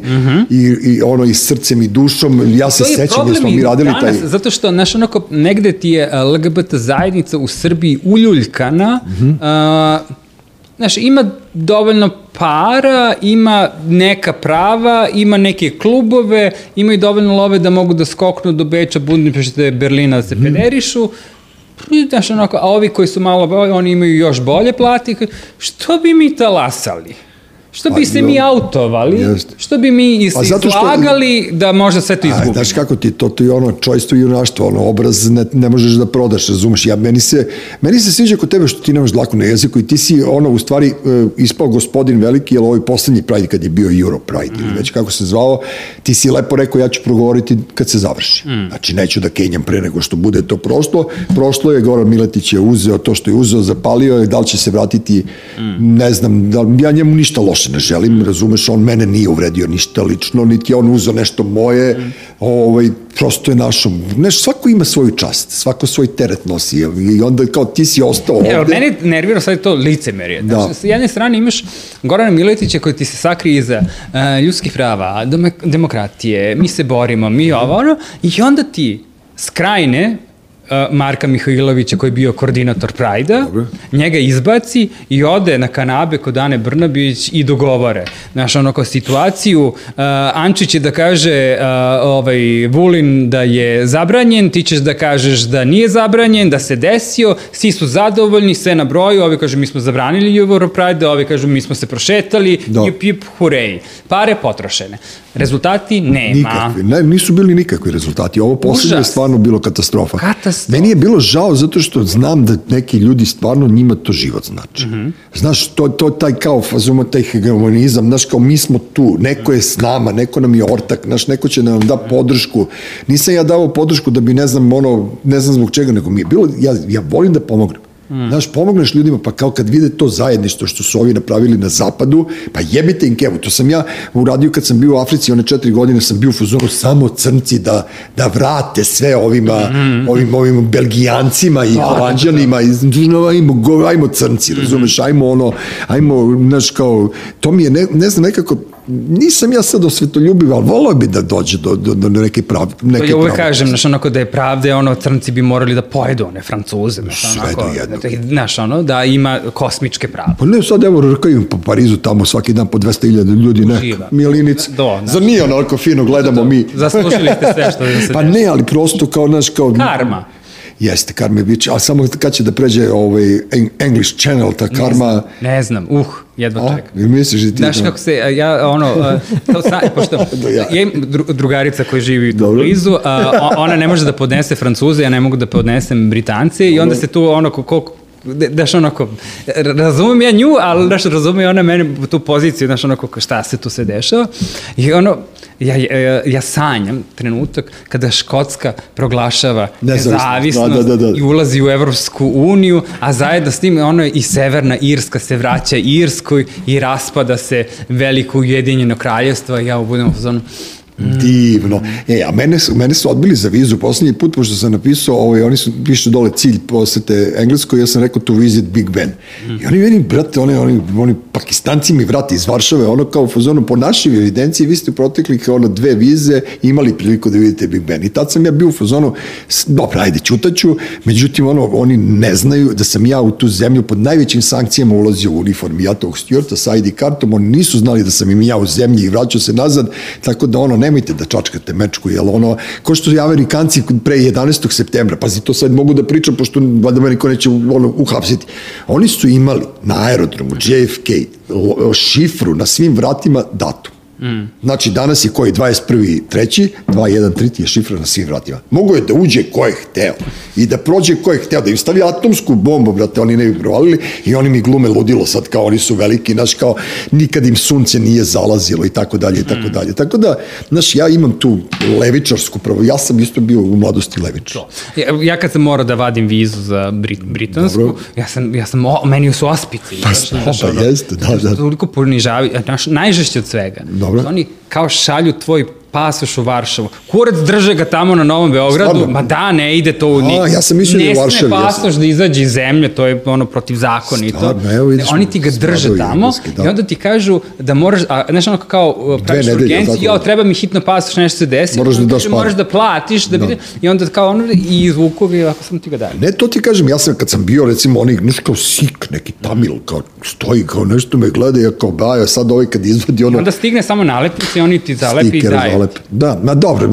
i, i ono i srcem i dušom. Ja se To je sećam problem smo mi radili danas, taj... zato što, znaš, onako, negde ti je LGBT zajednica u Srbiji uljuljkana, Mhm. a, znaš, ima dovoljno para, ima neka prava, ima neke klubove, ima i dovoljno love da mogu da skoknu do Beča, Budimpešte, Berlina da se Mhm. pederišu, I, znaš, onako, a ovi koji su malo bolji, oni imaju još bolje plati. Što bi mi talasali? Što bi Pa, se mi autovali? jeste. Što bi mi is, Pa zato što- izlagali da možda sve to izgubimo? znaš kako ti, to, to je ono čojstvo i junaštvo, ono obraz ne, ne možeš da prodaš, razumeš, ja, meni se, meni se sviđa kod tebe što ti nemaš dlaku na jeziku i ti si ono u stvari e, ispao gospodin veliki, jer ovaj poslednji Pride kad je bio Euro Pride ili već kako se zvao, ti si lepo rekao ja ću progovoriti kad se završi. Znači neću da kenjam pre nego što bude to prošlo. Prošlo je, Goran Miletić je uzeo to što je uzeo, zapalio je, da li će se vratiti, ne znam, da, ja njemu ništa loše ne želim, razumeš, on mene nije uvredio ništa lično, niti je on uzeo nešto moje, ovaj, prosto je našo, neš, svako ima svoju čast, svako svoj teret nosi i onda kao ti si ostao ovde. Evo, mene nervira sad to licemerje. Da. Znači, sa jedne strane imaš Gorana Miletića koji ti se sakrije iza uh, ljudskih prava, demokratije, mi se borimo, mi ovo, ono, i onda ti skrajne Marka Mihajlovića koji je bio koordinator Prajda, njega izbaci i ode na kanabe kod Ane Brnabić i dogovore. Znaš, ono kao situaciju, uh, Ančić će da kaže uh, ovaj, Vulin da je zabranjen, ti ćeš da kažeš da nije zabranjen, da se desio, svi su zadovoljni, sve na broju, ovi kažu mi smo zabranili Europride, ovi kažu mi smo se prošetali, Da. jup, jup, hurej. Pare potrošene. Rezultati nema. Nikakvi, ne, nisu bili nikakvi rezultati. Ovo poslednje je stvarno bilo katastrofa. Katastrofa. Meni je bilo žao zato što znam da neki ljudi stvarno njima to život znači. Mhm. Znaš, to, to taj kao fazuma, taj hegemonizam, znaš, kao mi smo tu, neko je s nama, neko nam je ortak, znaš, neko će da nam da podršku. Nisam ja dao podršku da bi, ne znam, ono, ne znam zbog čega, nego mi je bilo, ja, ja volim da pomognem. Mhm. Znaš, pomogneš ljudima, pa kao kad vide to zajedništvo što su ovi napravili na zapadu, pa jebite im kevu. To sam ja uradio kad sam bio u Africi, one četiri godine sam bio u fuzonu samo crnci da, da vrate sve ovima, Mhm. ovim, ovim belgijancima i holandjanima, i, ajmo, go- ajmo crnci, razumeš, ajmo ono, ajmo, znaš, kao, to mi je, ne, ne znam, nekako, nisam ja sad osvetoljubiv, ali volao bi da dođe do, do, do neke prav, neke Ja uvek prave- kažem, znaš, onako da je pravde, ono, crnci bi morali da pojedu one francuze, znaš, Sve onako, do da, znaš, ono, da ima kosmičke prave. Pa ne, sad evo rkaju po Parizu tamo svaki dan po 200.000 ljudi, ne, Uživa. Milinic. Do, da. Za nije onako fino gledamo mi. Zaslužili ste sve što se Pa ne, ali prosto kao, naš, kao... Karma. Jeste, karma je biće, ali samo kad će da pređe ovaj Eng- English channel, ta karma... Ne znam, uh, jedva A, čekam. ili misliš da ti... Znaš kako se, ja, ono, to sa, pošto, Da, ja. ja imam dru, drugarica koja živi tu blizu, a, ona ne može da podnese Francuze, ja ne mogu da podnesem Britance i onda se tu ono, koliko, daš onako, razumem ja nju, ali daš razumem i ona mene tu poziciju, daš onako, šta se tu se dešava. I ono, ja, ja, ja sanjam trenutak kada Škotska proglašava Nezavisnost, nezavisnost da, da, da, da. i ulazi u Evropsku uniju, a zajedno s tim ono i Severna Irska se vraća Irskoj i raspada se veliko ujedinjeno kraljevstvo i ja budem u zonu Divno. E, a mene mene su odbili za vizu poslednji put, pošto sam napisao, ovaj, oni su, piše dole cilj posete Engleskoj, ja sam rekao to visit Big Ben. I oni meni, brate, oni, oni, oni pakistanci mi vrati iz Varšave, ono kao fazonu, po našoj evidenciji, vi ste u proteklih ono, dve vize imali priliku da vidite Big Ben. I tad sam ja bio u fazonu, s- dobro, ajde, čutaću, međutim, ono, oni ne znaju da sam ja u tu zemlju pod najvećim sankcijama ulazio u uniformi ja tog Stuarta sa ID kartom, oni nisu znali da sam im ja u zemlji i vraćao se nazad, tako da ono, nemojte da čačkate mečku, jer ono, ko što i Amerikanci pre 11. septembra, pazi, to sad mogu da pričam, pošto valjda me niko neće ono, uhapsiti. Oni su imali na aerodromu JFK šifru na svim vratima datum. Mm. Znači, danas je koji 21. treći, 213 je šifra na svim vratima. Mogu je da uđe ko je hteo i da prođe ko je hteo, da im stavi atomsku bombu, brate, oni ne bi provalili i oni mi glume ludilo sad kao oni su veliki, znaš, kao nikad im sunce nije zalazilo i tako dalje i tako dalje. Tako da, znaš, ja imam tu levičarsku pravo, ja sam isto bio u mladosti levičar. Ja, ja kad sam morao da vadim vizu za Brit, britansku, Dobro. ja sam, ja sam, o, meni su ospici. Pa znaš, pa jeste, da, da. Toliko ponižavi, naš, najžešće od svega. Dobro. Dobro. Oni kao šalju tvoj pasoš u Varšavu. Kurac drže ga tamo na Novom Beogradu, Stvarno? ma da, ne ide to u ni... A, ja sam mislio da je u Ne Varšavi, sme ja pasoš da izađe iz zemlje, to je ono protivzakonito. Stvarno, evo vidiš, Oni ti ga drže tamo da. i onda ti kažu da moraš, a znaš ono kao uh, praviš urgenciju, jao, da. treba mi hitno pasoš, nešto se desi. Moraš da daš. Moraš da platiš, da, bi, i onda kao ono, i zvukovi, ako sam ti ga dali. Ne, to ti kažem, ja sam kad sam bio, recimo, onih, nešto kao sik, neki tamil, kao stoji, kao nešto me gleda, ja kao baja, sad ovaj kad izvadi ono... Onda stigne samo nalepnice i oni ti zalepi i stiker, zalepi. Da, ma dobro,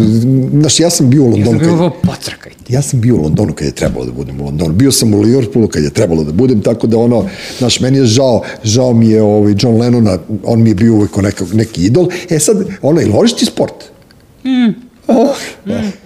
znaš, ja sam bio u Ja Londonu. sam bio ovo, pocrkaj ti. Ja sam bio u Londonu kad je trebalo da budem u Londonu. Bio sam u Liverpoolu kad je trebalo da budem, tako da ono, znaš, meni je žao, žao mi je ovaj John Lennona, on mi je bio uvek nekak, neki idol. E sad, ono, ili voliš ti sport? Mm. Oh,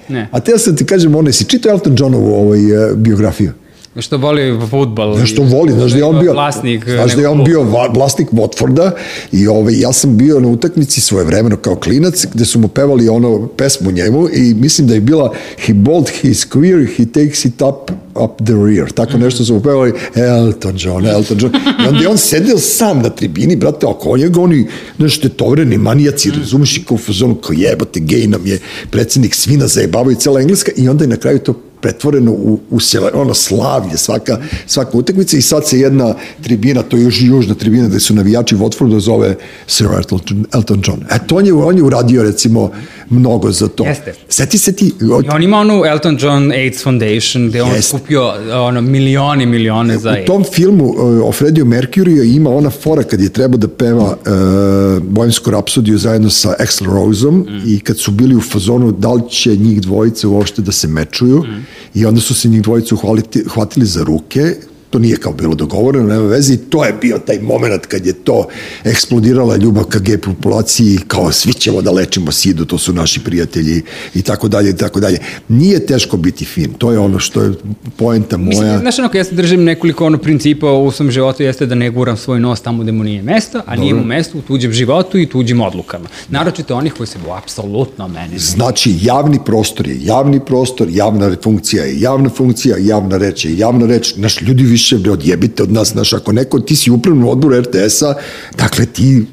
ne. A te ja sad ti kažem, ono, si čitao Elton Johnovu ovaj, uh, biografiju? Što voli futbal. Znaš što voli, znaš da je on bio Vlasnik. znaš da je on bio vlasnik Watforda i ovaj, ja sam bio na utakmici svoje vremeno kao klinac gde su mu pevali ono pesmu njemu i mislim da je bila he bold his career, he takes it up up the rear, tako nešto su mu pevali Elton John, Elton John. I onda je on sedeo sam na tribini, brate, oko njega oni nešto tovreni manijaci, razumeš i kao u fazonu, kao jebote, gej nam je predsednik svina zajebavaju i cela Engleska i onda je na kraju to pretvoreno u, u sele, ono slavlje svaka, svaka utakmica i sad se jedna tribina, to je još južna tribina gde su navijači Watforda zove Sir Elton, Elton John. E to on je, on je uradio recimo mnogo za to. Jeste. Seti se ti, od, I on ima onu Elton John AIDS Foundation gde on Jeste. skupio ono, milioni, milione za u AIDS. tom filmu uh, o Freddie Mercury ima ona fora kad je trebao da peva uh, Bojemsku rapsodiju zajedno sa Axl Roseom mm. i kad su bili u fazonu da li će njih dvojice uopšte da se mečuju mm. i onda su se njih dvojicu hvaliti, hvatili za ruke to nije kao bilo dogovoreno, nema veze i to je bio taj moment kad je to eksplodirala ljubav ka gej populaciji, kao svi ćemo da lečimo sidu, to su naši prijatelji i tako dalje i tako dalje. Nije teško biti fin, to je ono što je poenta moja. Mislim, znaš ono, ja se držim nekoliko ono principa u svom životu jeste da ne guram svoj nos tamo gde mu nije mesto, a nije mu mesto u tuđem životu i tuđim odlukama. Naročito onih koji se bu apsolutno mene. Znači, javni prostor je javni prostor, javna funkcija je javna funkcija, javna reč je javna reč. Naš ljudi više ne odjebite od nas, znaš, ako neko, ti si u upravnom odboru RTS-a, dakle, ti,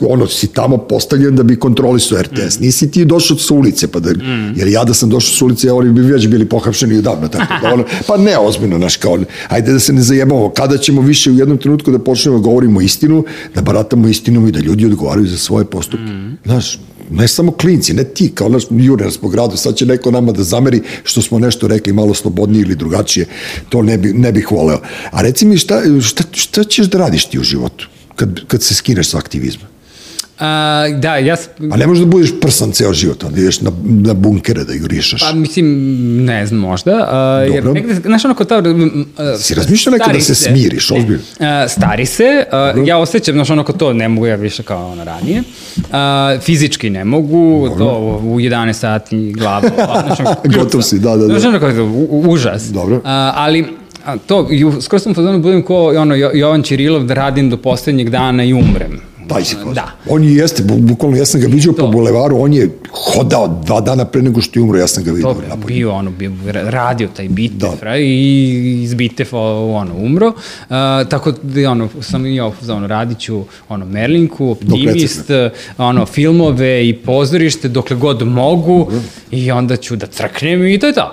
ono, si tamo postavljen da bi kontrolisao RTS. Nisi ti došao sa ulice, pa da, jer ja da sam došao sa ulice, oni bi već bili pohapšeni odavno, tako da, ono, pa ne, ozbiljno, znaš, kao, ajde da se ne zajebamo, kada ćemo više u jednom trenutku da počnemo da govorimo istinu, da baratamo istinom i da ljudi odgovaraju za svoje postupke. Znaš, ne samo klinci, ne ti, kao naš nas po gradu, sad će neko nama da zameri što smo nešto rekli malo slobodnije ili drugačije, to ne, bi, ne bih voleo. A reci mi šta, šta, šta ćeš da radiš ti u životu kad, kad se skineš sa aktivizma? A, da, ja... s- A ne možeš da budeš prsan ceo život, onda ideš na, na bunkere da jurišaš. Pa, mislim, ne znam, možda. A, jer Dobro. negde, znaš ono, kod ta... Si razmišljao nekad da se smiriš, ozbiljno? A, stari se, a, ja osjećam, znaš ono, kod to ne mogu ja više kao ono ranije. A, fizički ne mogu, to u 11 sati glava. Znaš, ono, Gotov si, da, da, da. Znaš ono, kao, u- užas. Dobro. A, ali, a, to, skoro sam u fazonu budem ko ono, Jo- Jovan Čirilov da radim do poslednjeg dana i umrem. Daj si kost. Da. On je jeste, bu- bukvalno, ja sam ga vidio po bulevaru, on je hodao dva dana pre nego što je umro, ja sam ga vidio. Dobro, bio ono, bio, radio taj Bitef Da. i iz Bitefa ono, umro. Uh, tako da ono, sam i ja za ono, radit ću ono, Merlinku, Optimist, ono, filmove i pozorište dokle god mogu i onda ću da crknem i to je to.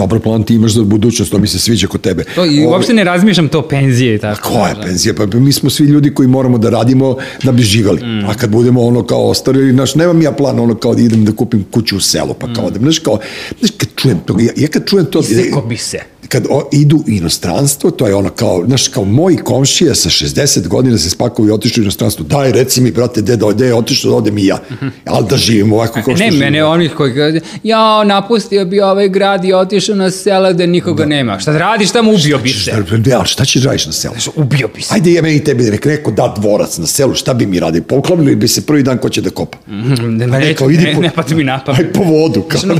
Dobar plan ti imaš za budućnost, to mi se sviđa kod tebe. to I Ovaj, uopšte ne razmišljam to penzije i tako. Koja je znaš, penzija? Pa mi smo svi ljudi koji moramo da radimo da bi živali. Mm. A kad budemo ono kao ostarili, znaš, nemam ja plan ono kao da idem da kupim kuću u selu, pa kao da, znaš, kao, znaš, kad čujem to, ja, ja kad čujem to... Isekao bi se. Kad o, idu u inostranstvo, to je ono kao, znaš, kao moji komšije sa 60 godina se spakuju i otišli u inostranstvo, daj, reci mi, brate, gde, gde je otišao, da odem i ja. Ali da živim ovako kao što Ne, živim. mene onih koji kaže, ja, napustio bi ovaj grad i otišao na sela gde nikoga nema. Šta radiš tamo, ubio bi se. Ne, ali šta ćeš da radiš na selu? Ubio bi se. Ajde, ja meni tebi nek neko da dvorac na selu, šta bi mi radili? Poklanili bi se prvi dan ko će da kopa. Ne, A ne, kao, ne, idi ne, po- ne pada mi na pamet. Aj po vodu. Kao. Znaš,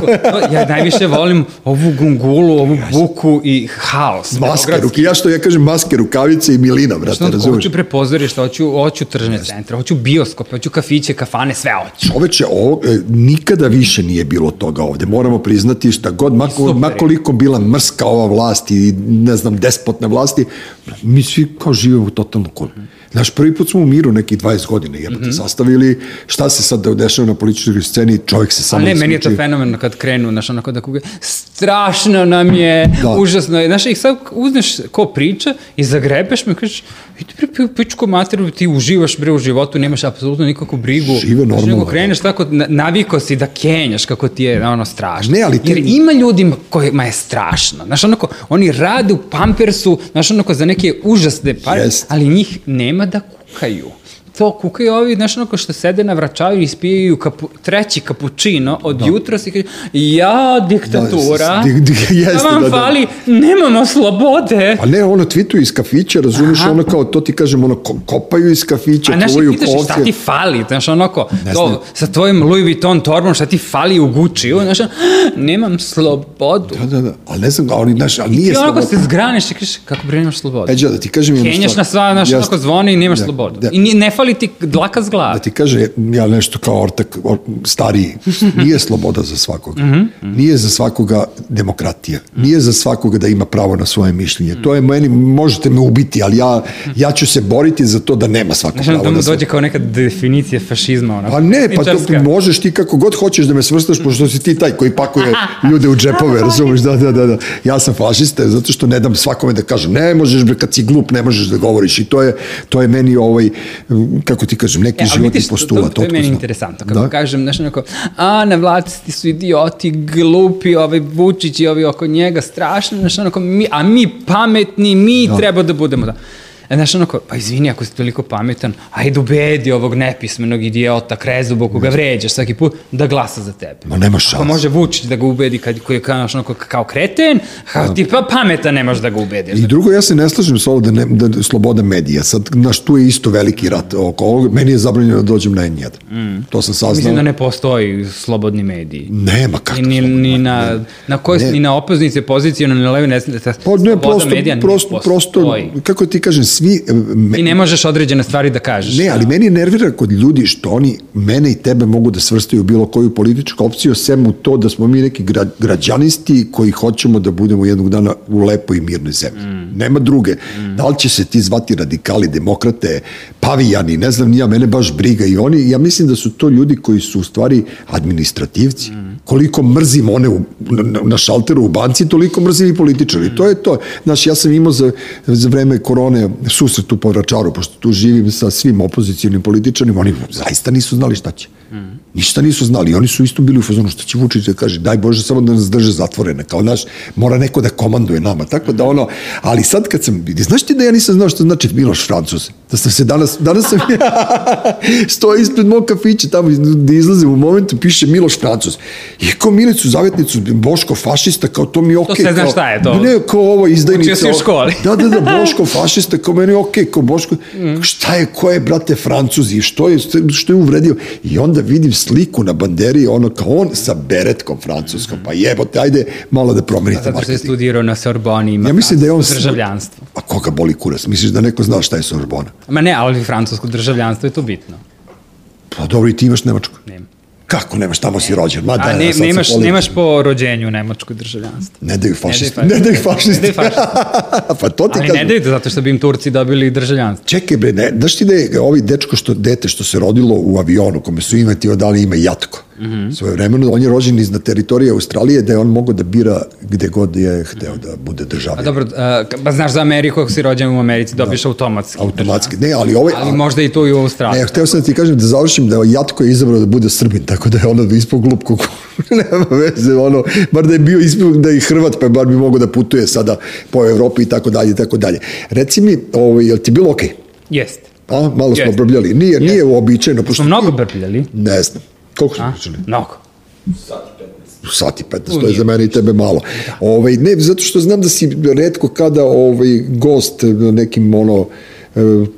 ja najviše volim ovu gungulu, ovu buku i haos. Maske, ruke, ja što ja kažem maske, rukavice i milina, brate, Što razumeš? hoću prepozorišta, hoću, hoću tržne centre, hoću bioskope, hoću kafiće, kafane, sve hoću. Čoveče, ovo, e, nikada više nije bilo toga ovde. Moramo priznati šta god, mako, makoliko bila mrska ova vlast i ne znam, despotne vlasti, mi svi kao živimo totalno kul. Znaš, prvi put smo u miru nekih 20 godina, jebate, Mhm. sastavili šta se sad dešava na političkoj sceni, čovjek se samo A ne, meni je to fenomen kad krenu, znaš, onako da kuge, strašno nam je, Da. Užasno je, znaš, i sad uzneš ko priča i zagrebeš me, kažeš, idi bre, pi- pičku materu, ti uživaš bre u životu, nemaš apsolutno nikakvu brigu. Žive Znaš, normalno, nego kreneš tako, na- naviko si da kenjaš kako ti je ono strašno. Ne, ali ti- Jer ima ljudima kojima je strašno, znaš, onako, oni rade u pampersu, znaš, onako, za neke užasne pare, Jest. ali njih nema da kukaju. To kukaju ovi, znaš, onako što sede na vračaju i ispijaju kapu, treći kapučino od da. jutra i kažu, ja, diktatura, Da, di- di- jeste, da vam da, da. fali, nemamo slobode. Pa ne, ono tweetuju iz kafića, razumiješ, Aha. ono kao, to ti kažem, ono, ko- kopaju iz kafića, A znaš, i čuvaju pitaš ih, šta ti fali, znaš, onako, to, sa tvojim Louis Vuitton torbom, šta ti fali u Gucci-u, znaš, nemam slobodu. Da, da, da, ali ne znam, ali, znaš, ali nije Ti onako sloboda. se zgraniš i kažeš, kako bre nemaš slobodu? Eđa, da ti kažem jednu Kenjaš na sva, znaš, onako zvoni i nemaš Da, slobodu. da. I ne fali ti dlaka s glave. da ti kaže ja nešto kao ortak or, stariji. Nije sloboda za svakoga. Mhm, nije za svakoga demokratija. Nije za svakoga da ima pravo na svoje mišljenje. To je meni možete me ubiti ali ja ja ću se boriti za to da nema svako Znaš, pravo da mu dođe kao neka definicija fašizma. Onako, Pa ne, pa to možeš ti kako god hoćeš da me svrstaš, pošto si ti taj koji pakuje ljude u džepove, razumeš, da, da, da, da. Ja sam fašista zato što ne dam svakome da kažem, ne možeš, kad si glup, ne možeš da govoriš. I to je, to je meni ovaj, kako ti kažem, neki E, životni vidiš, to, postulat. to, to je meni otpusno. interesantno. Kako Da. da. kažem, znaš, onako, a, na vlasti su idioti, glupi, ovi Vučić i ovi oko njega, strašno, znaš, onako, mi, a mi pametni, mi da. treba da budemo da. E, znaš, onako, pa izvini, ako si toliko pametan, ajde ubedi ovog nepismenog idiota, krezubo, koga vređaš svaki put, da glasa za tebe. Ma nema Ako šanse. može Vučić da ga ubedi kad, koji je kao, onako, kao kreten, kao ti pa pametan nemaš da ga ubediš. I drugo, ja se ne slažem s ovo da, ne, da sloboda medija. Sad, znaš, tu je isto veliki rat oko ovog. Meni je zabranjeno da dođem na N1. Mm. To sam saznao. Mislim da ne postoji slobodni mediji. Nema kako. Ni, ni na, na kojoj, Ne. ni na opoznici, poziciji, ni na levi, ne znam da ta Pa ne, sloboda prosto, medija ne prosto, prosto, postoji. kako ti kažem, svi... e, Me, Ti ne možeš određene stvari da kažeš. Ne, ali meni nervira kod ljudi što oni mene i tebe mogu da svrstaju u bilo koju političku opciju, sem u to da smo mi neki gra, građanisti koji hoćemo da budemo jednog dana u lepoj i mirnoj zemlji. Mm. Nema druge. Mm. Da li će se ti zvati radikali, demokrate, pavijani, ne znam, nija, mene baš briga i oni, ja mislim da su to ljudi koji su u stvari administrativci. Mm. Koliko mrzim one u, na, na šalteru u banci, toliko mrzim i političari. Mm. To je to. Znaš, ja sam imao za, za vreme korone susret u Povračaru, pošto tu živim sa svim opozicijalnim političarima, oni zaista nisu znali šta će. Mm. Ništa nisu znali. Oni su isto bili u fazonu šta će Vučić da kaže, daj Bože samo da nas drže zatvorene, kao naš, mora neko da komanduje nama. Tako da ono, ali sad kad sam, znaš ti da ja nisam znao šta znači Miloš Francuz? Da sam se danas, danas sam stoji ispred mog kafića, tamo da izlazim u momentu, piše Miloš Francuz. I kao Milicu Zavetnicu, Boško fašista, kao to mi je okej. sve znaš kao- šta je to. Ne, kao ovo izdajnica. Učio si u školi. Da, da, da, Boško fašista, kao meni okej, kao Boško, Mm. šta je, ko je, brate, Francuzi, što je, što je uvredio? I onda vidim sliku na banderi, ono, kao on sa beretkom francuskom, pa jebote, ajde malo da promenite Zato što je marketing. studirao na Sorboni, ima Ja mislim da je on... državljanstvo. A koga boli kurac? Misliš da neko zna šta je Sorbona? Ma ne, ali francusko državljanstvo je to bitno. Pa dobro, i ti imaš Nemačko. Nema. Kako nemaš, tamo si rođen? Ma da, A ne, nemaš, nemaš po rođenju nemačko državljanstvo. Ne daju fašisti. Ne daju fašisti. Ne daju fašisti. pa to ti Ali kažem. ne daju to zato što bi im Turci dobili državljanstvo. Čekaj bre, ne, znaš ti da je ovi dečko što, dete što se rodilo u avionu, kome su imati dali ime Jatko, mm -hmm. svoje vremeno, on je rođen iz na teritorije Australije, da je on mogao da bira gde god je hteo da bude A državljan. dobro, a, ba znaš za Ameriku, ako si rođen u Americi, dobiješ automatski. Automatski. Ne, ali ovaj... Ali možda i to i u Australiji. Ne, hteo sam da ti kažem da završim da je Jatko je izabrao da bude Srbin, tako da je ono ispao glup kuku. Nema veze, ono, bar da je bio ispao da je Hrvat, pa bar bi mogao da putuje sada po Evropi i tako dalje i tako dalje. Reci mi, ovaj, jel ti bilo okej? Jeste. A, malo smo Jeste. brbljali. Nije, nije uobičajeno. Pošto Smo mnogo brpljali. Ne znam. Koliko smo pričali? Mnogo. Sati 15, to je za mene i tebe malo. Ovaj, ne, zato što znam da si redko kada ovaj, gost na nekim ono,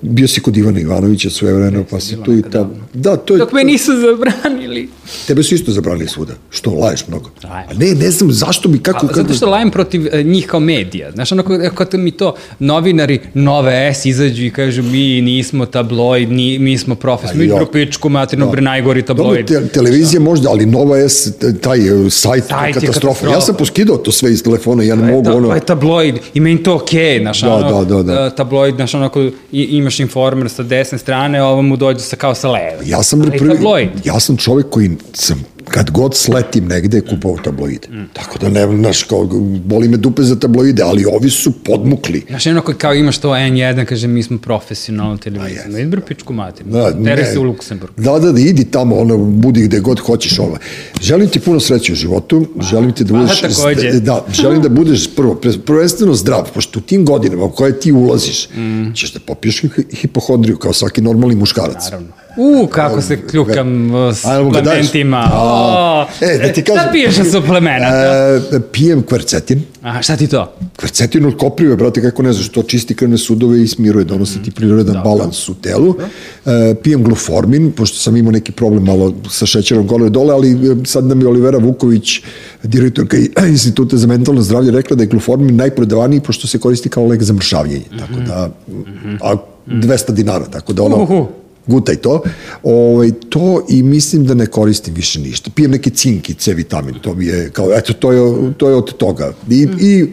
bio si kod Ivana Ivanovića sve vreme, pa si tu i tamo. Da, to je... Dok me nisu zabranili. Tebe su isto zabranili svuda. Što, laješ mnogo? Lajem. A ne, ne znam zašto bi, kako... A, zato što lajem protiv e, njih kao medija. Znaš, ono, kako- kako mi to novinari Nove S izađu i kažu mi nismo tabloid, ni, mi smo profesor, mi jo. idru pičku materinu, bre najgori Dobro, tabloid. te, televizija možda, ali Nova S, taj e, sajt, Sajt je katastrofa. katastrofa. Ja sam poskidao to sve iz telefona, ja ne mogu ono... pa je tabloid, i meni to okej, okay, znaš, Da, ono, da, da, da. e, tabloid, znaš, ono, i, imaš informer sa desne strane, ovo mu dođe sa kao sa leve. Ja sam tabloid. ja sam čovjek koji sam kad god sletim negde kupovao tabloide. Mm. Tako da ne, znaš, kao, boli me dupe za tabloide, ali ovi su podmukli. Znaš, jedno kao, kao imaš to N1, kaže, mi smo profesionalna televizija. Ma idbr pičku materinu. Da, Tere se u Luksemburg. Da, da, da, idi tamo, ono, budi gde god hoćeš ovo. Želim ti puno sreće u životu, želim ti da budeš... Da, želim da budeš prvo, prvenstveno zdrav, pošto u tim godinama u koje ti ulaziš, Mm. ćeš da popiješ hi- hipohondriju kao svaki normalni muškarac. Naravno. U, kako se kljukam s Ajmo ga daješ. suplementima. A, O, e, da ti Šta kažem- piješ sa suplemenata? E, pijem kvercetin, A, šta ti to? Kvercetin od koprive, brate, kako ne znaš, to čisti krvne sudove i smiruje, donosi ti prirodan balans u telu. E, pijem gluformin, pošto sam imao neki problem malo sa šećerom gore dole, ali e, sad nam je Olivera Vuković, direktorka Instituta za mentalno zdravlje, rekla da je gluformin najprodavaniji pošto se koristi kao lek za mršavljenje. Tako da, a 200 dinara, tako da ono... Uhu. Gutaj to. Ovaj, to i mislim da ne koristim više ništa. Pijem neki cink i C vitamin, to mi je kao, eto, to je, to je od toga. I, i,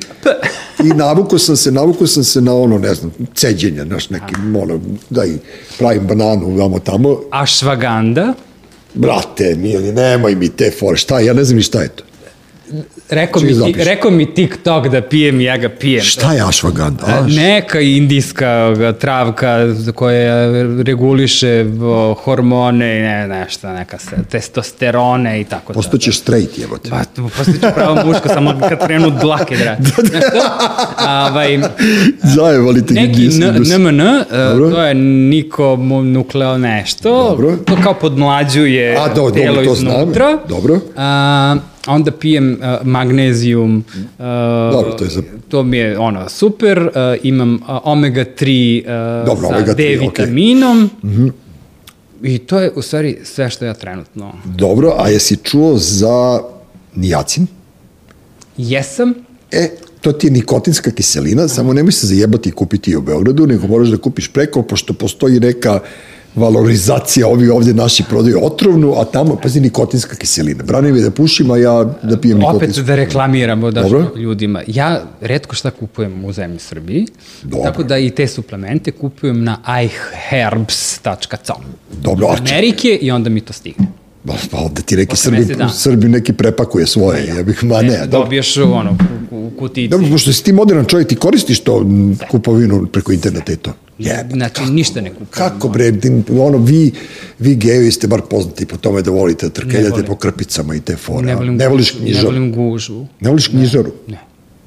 i navuko sam se, navuko sam se na ono, ne znam, ceđenja, znaš, neki, ono, da i pravim bananu, vamo tamo. Ashwagandha. Brate, mili, nemoj mi te fore, šta ja ne znam ni šta je to. Rekao mi, ti, rekao mi TikTok da pijem, ja ga pijem. Šta je ashwagandha? E, A, Neka indijska travka koja reguliše hormone i ne, nešto, neka se, testosterone i tako da. Postoćeš straight, jebote. Pa, postojiću pravo muško, samo kad krenu dlake da radi. Znaš to? A, ovaj, Zajevali te neki da NMN, e, Dobro. to je nikomonukleo nešto, Dobro. to kao podmlađuje A, do- dobro, telo to znam. iznutra. Dobro. A, onda pijem uh, magnezijum. Uh, Dobro, to je za- To mi je ono, super. Uh, imam uh, omega-3 uh, Dobro, sa omega-3, D vitaminom. I to je u stvari sve što ja trenutno Dobro, a jesi čuo za nijacin? jesam. E, to ti je nikotinska kiselina, samo nemoj se zajebati i kupiti je u Beogradu, nego moraš da kupiš preko, pošto postoji neka valorizacija, ovi ovde naši prodaju otrovnu, a tamo, pazi, nikotinska kiselina. Brani mi da pušim, a ja da pijem Opet nikotinsku. da reklamiramo da Dobro. ljudima. Ja redko šta kupujem u zemlji Srbiji, Dobro. tako da i te suplemente kupujem na iherbs.com. Dobro, a če- Amerike i onda mi to stigne. Pa, pa ovde ti neki Srbi. Srbi neki prepakuje svoje, ja bih, ma ne. Dobiješ ono, u, u kutici. Dobro, pošto si ti modern čovjek, ti koristiš to m, kupovinu preko interneta i to. Jebe. Znači, ništa ne kupujem. Kako bre, ono, vi, vi gejevi ste bar poznati po tome da volite da Ne trkeljate po krpicama i te fore. Ne a? volim, ne voliš Ne knjižaru. volim gužu. Ne voliš knjižaru? Ne.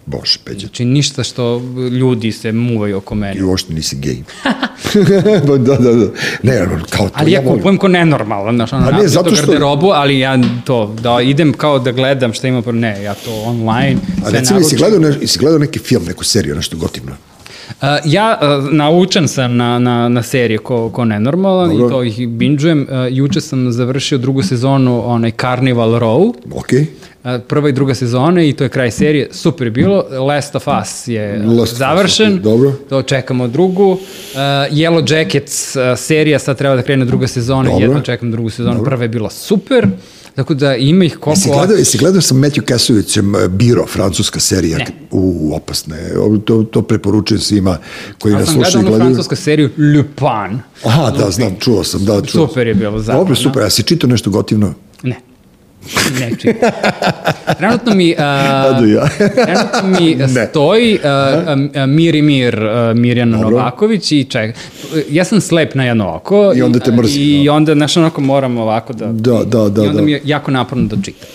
Bože, peđe. Znači, ništa što ljudi se muvaju oko mene. I uopšte nisi gej. Pa da, da, da. Ne, kao to Ali ja volim. kupujem ko nenormalan, znaš, ono, ne, ne, zato što- garderobu, ali ja to, da idem kao da gledam šta ima, ne, ja to online, A sve recimo, jesi naručim. gledao, ne, jesi gledao neki film, neku seriju, nešto gotivno? Uh, ja uh, naučen sam na, na, na serije ko, ko nenormalan Dobro. i to ih binđujem. Uh, juče sam završio drugu sezonu onaj Carnival Row. Okej. Uh, prva i druga sezona i to je kraj serije. Super je bilo. Last of Us je Last of Us, završen. ok, dobro. To čekamo drugu. Uh, Yellow Jackets uh, serija, sad treba da krene druga sezona. Dobro. Jedno čekam drugu sezonu. Prva je bila super. Tako da ima ih koliko... Jesi gledao, jesi gledao sa Matthew Kasovićem Biro, francuska serija? Ne. U, opasne. To, to preporučujem svima koji Ja nas sam slušaju i gledao onu gledaju. francusku seriju Lupin. Aha, da, znam, čuo sam, da, čuo. Super je bilo, zabavno. Dobro, super. A si čitao nešto gotivno? Ne. Ne čitam. Trenutno mi, uh, ja. trenutno mi Ne. stoji uh, uh, Mir i Mir uh, Mirjana Dobro. Novaković i ček, ja sam slep na jedno oko. I onda te mrzi, I da. onda, znaš, onako moram ovako da... Da, da, da, I onda da. mi je jako naporno da čitam.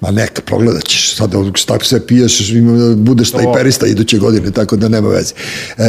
Ma neka, progledat ćeš. Sad šta sve piješ, budeš snajperista iduće godine, tako da nema veze. E,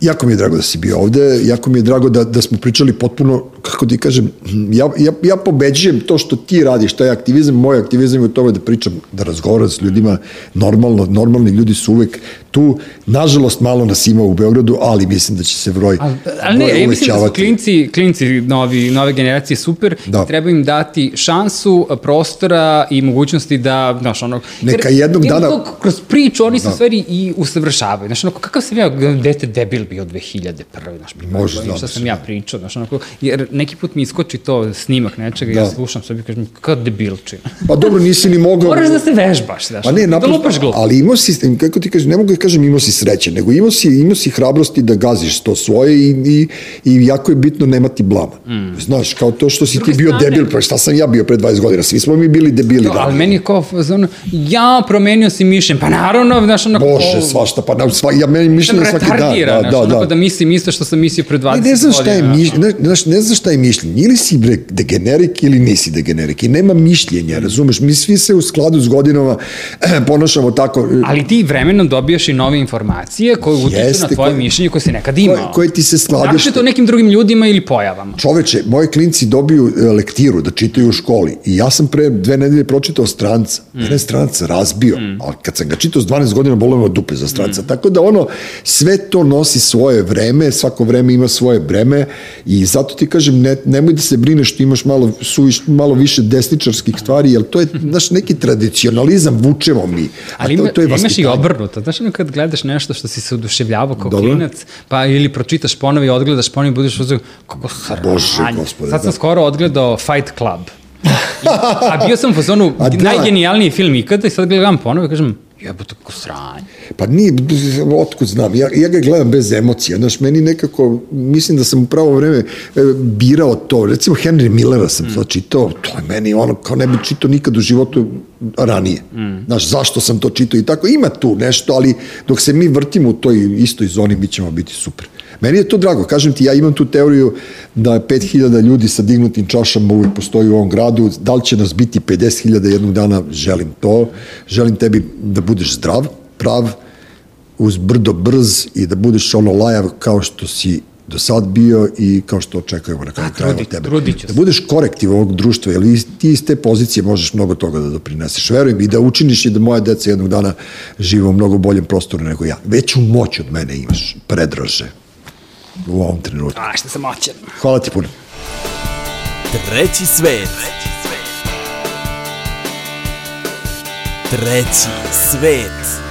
jako mi je drago da si bio ovde, jako mi je drago da, da smo pričali potpuno kako ti kažem, ja, ja, ja pobeđujem to što ti radiš, taj aktivizam, moj aktivizam je u tome da pričam, da razgovaram s ljudima, normalno, normalni ljudi su uvek tu, nažalost malo nas ima u Beogradu, ali mislim da će se broj Ali, ali ne, ja mislim da su klinci, klinci novi, nove generacije super Da. treba im dati šansu, prostora i mogućnosti da, znaš, ono... Neka jer jednog ima dana- to Kroz priču oni se Da. stvari i usavršavaju. Znaš, ono, kakav sam ja dete debil bio 2001. Znaš, Može, šta da. sam ja pričao, znaš, onako, jer neki put mi iskoči to snimak nečega i ja Da. slušam sebi i kažem, kao debilčina. Pa dobro, nisi ni mogao... Moraš da se vežbaš, znaš, Pa ne, da naprosto, lupaš glupo. ali imao si, kako ti kažem, ne mogu da kažem imao si sreće, nego imao si, imao si hrabrosti da gaziš to svoje i, i, i jako je bitno nemati blama. Mm. Znaš, kao to što si ti druge bio strane- debil, pa šta sam ja bio pre 20 godina, svi smo mi bili debili. Da, ali da. meni je kao, ono, ja promenio si mišljenje, pa naravno, znaš, onako... Bože, svašta, pa na, sva, ja meni mišljenje svaki dan. Da, da, onako da. da mislim isto što sam mislio pre 20 Ne, godina. ne znam šta je mišljenje, ne, znaš, ne znam šta je mišljenje. Ili si bre degenerik ili nisi degenerik. I nema mišljenja, razumeš? Mi svi se u skladu s godinama ponašamo tako. Ali ti vremenom dobijaš i nove informacije koje utiču na tvoje koje- mišljenje koje si nekad imao. koje- koje ti se skladište. Naročito o nekim drugim ljudima ili pojavama. Čoveče, moji klinci dobiju e, lektiru da čitaju u školi i ja sam pre dve nedelje pročitao stranca. Mm. Mene je stranac razbio, mm. ali kad sam ga čitao s 12 godina, bolio me od dupe za stranca. Mm. Tako da ono, sve to nosi svoje vreme, svako vreme ima svoje breme i zato ti kažem, ne, nemoj da se brineš što imaš malo, suviš, malo više desničarskih stvari, jer to je, znaš, neki tradicionalizam vučemo mi. Ali to, ima, to je imaš i vaspitanje. obrnuto. Znaš, ono kad gledaš nešto što si se oduševljavao kao Dobro. klinac, pa ili pročitaš ponovo i odgledaš ponovo i budeš uzeo, kako sranje. Bože gospode, Sad sam da. skoro odgledao Fight Club. I, a bio sam u fazonu, da. najgenijalniji film ikada i sad gledam ponovo i kažem, jebote, kako sranje. Pa nije, otkud znam, ja, ja ga gledam bez emocija, znaš, meni nekako, mislim da sam u pravo vreme e, birao to, recimo Henry Millera sam mm. čitao, to je meni ono, kao ne bi čitao nikad u životu ranije, mm. znaš, zašto sam to čitao i tako, ima tu nešto, ali dok se mi vrtimo u toj istoj zoni, mi ćemo biti super. Meni je to drago, kažem ti, ja imam tu teoriju da je 5000 ljudi sa dignutim čašama uvijek postoji u ovom gradu, da li će nas biti 50.000 jednog dana, želim to, želim tebi da budeš zdrav, prav, uz brdo brz i da budeš ono lajav kao što si do sad bio i kao što očekujemo na kraju krajeva od tebe. Da budeš korektiv ovog društva, jer ti iz te pozicije možeš mnogo toga da doprineseš. Verujem i da učiniš i da moja deca jednog dana žive u mnogo boljem prostoru nego ja. Veću moć od mene imaš, predraže u ovom trenutku. A, što sam moćan. Hvala ti puno. Treći svet. Treći svet.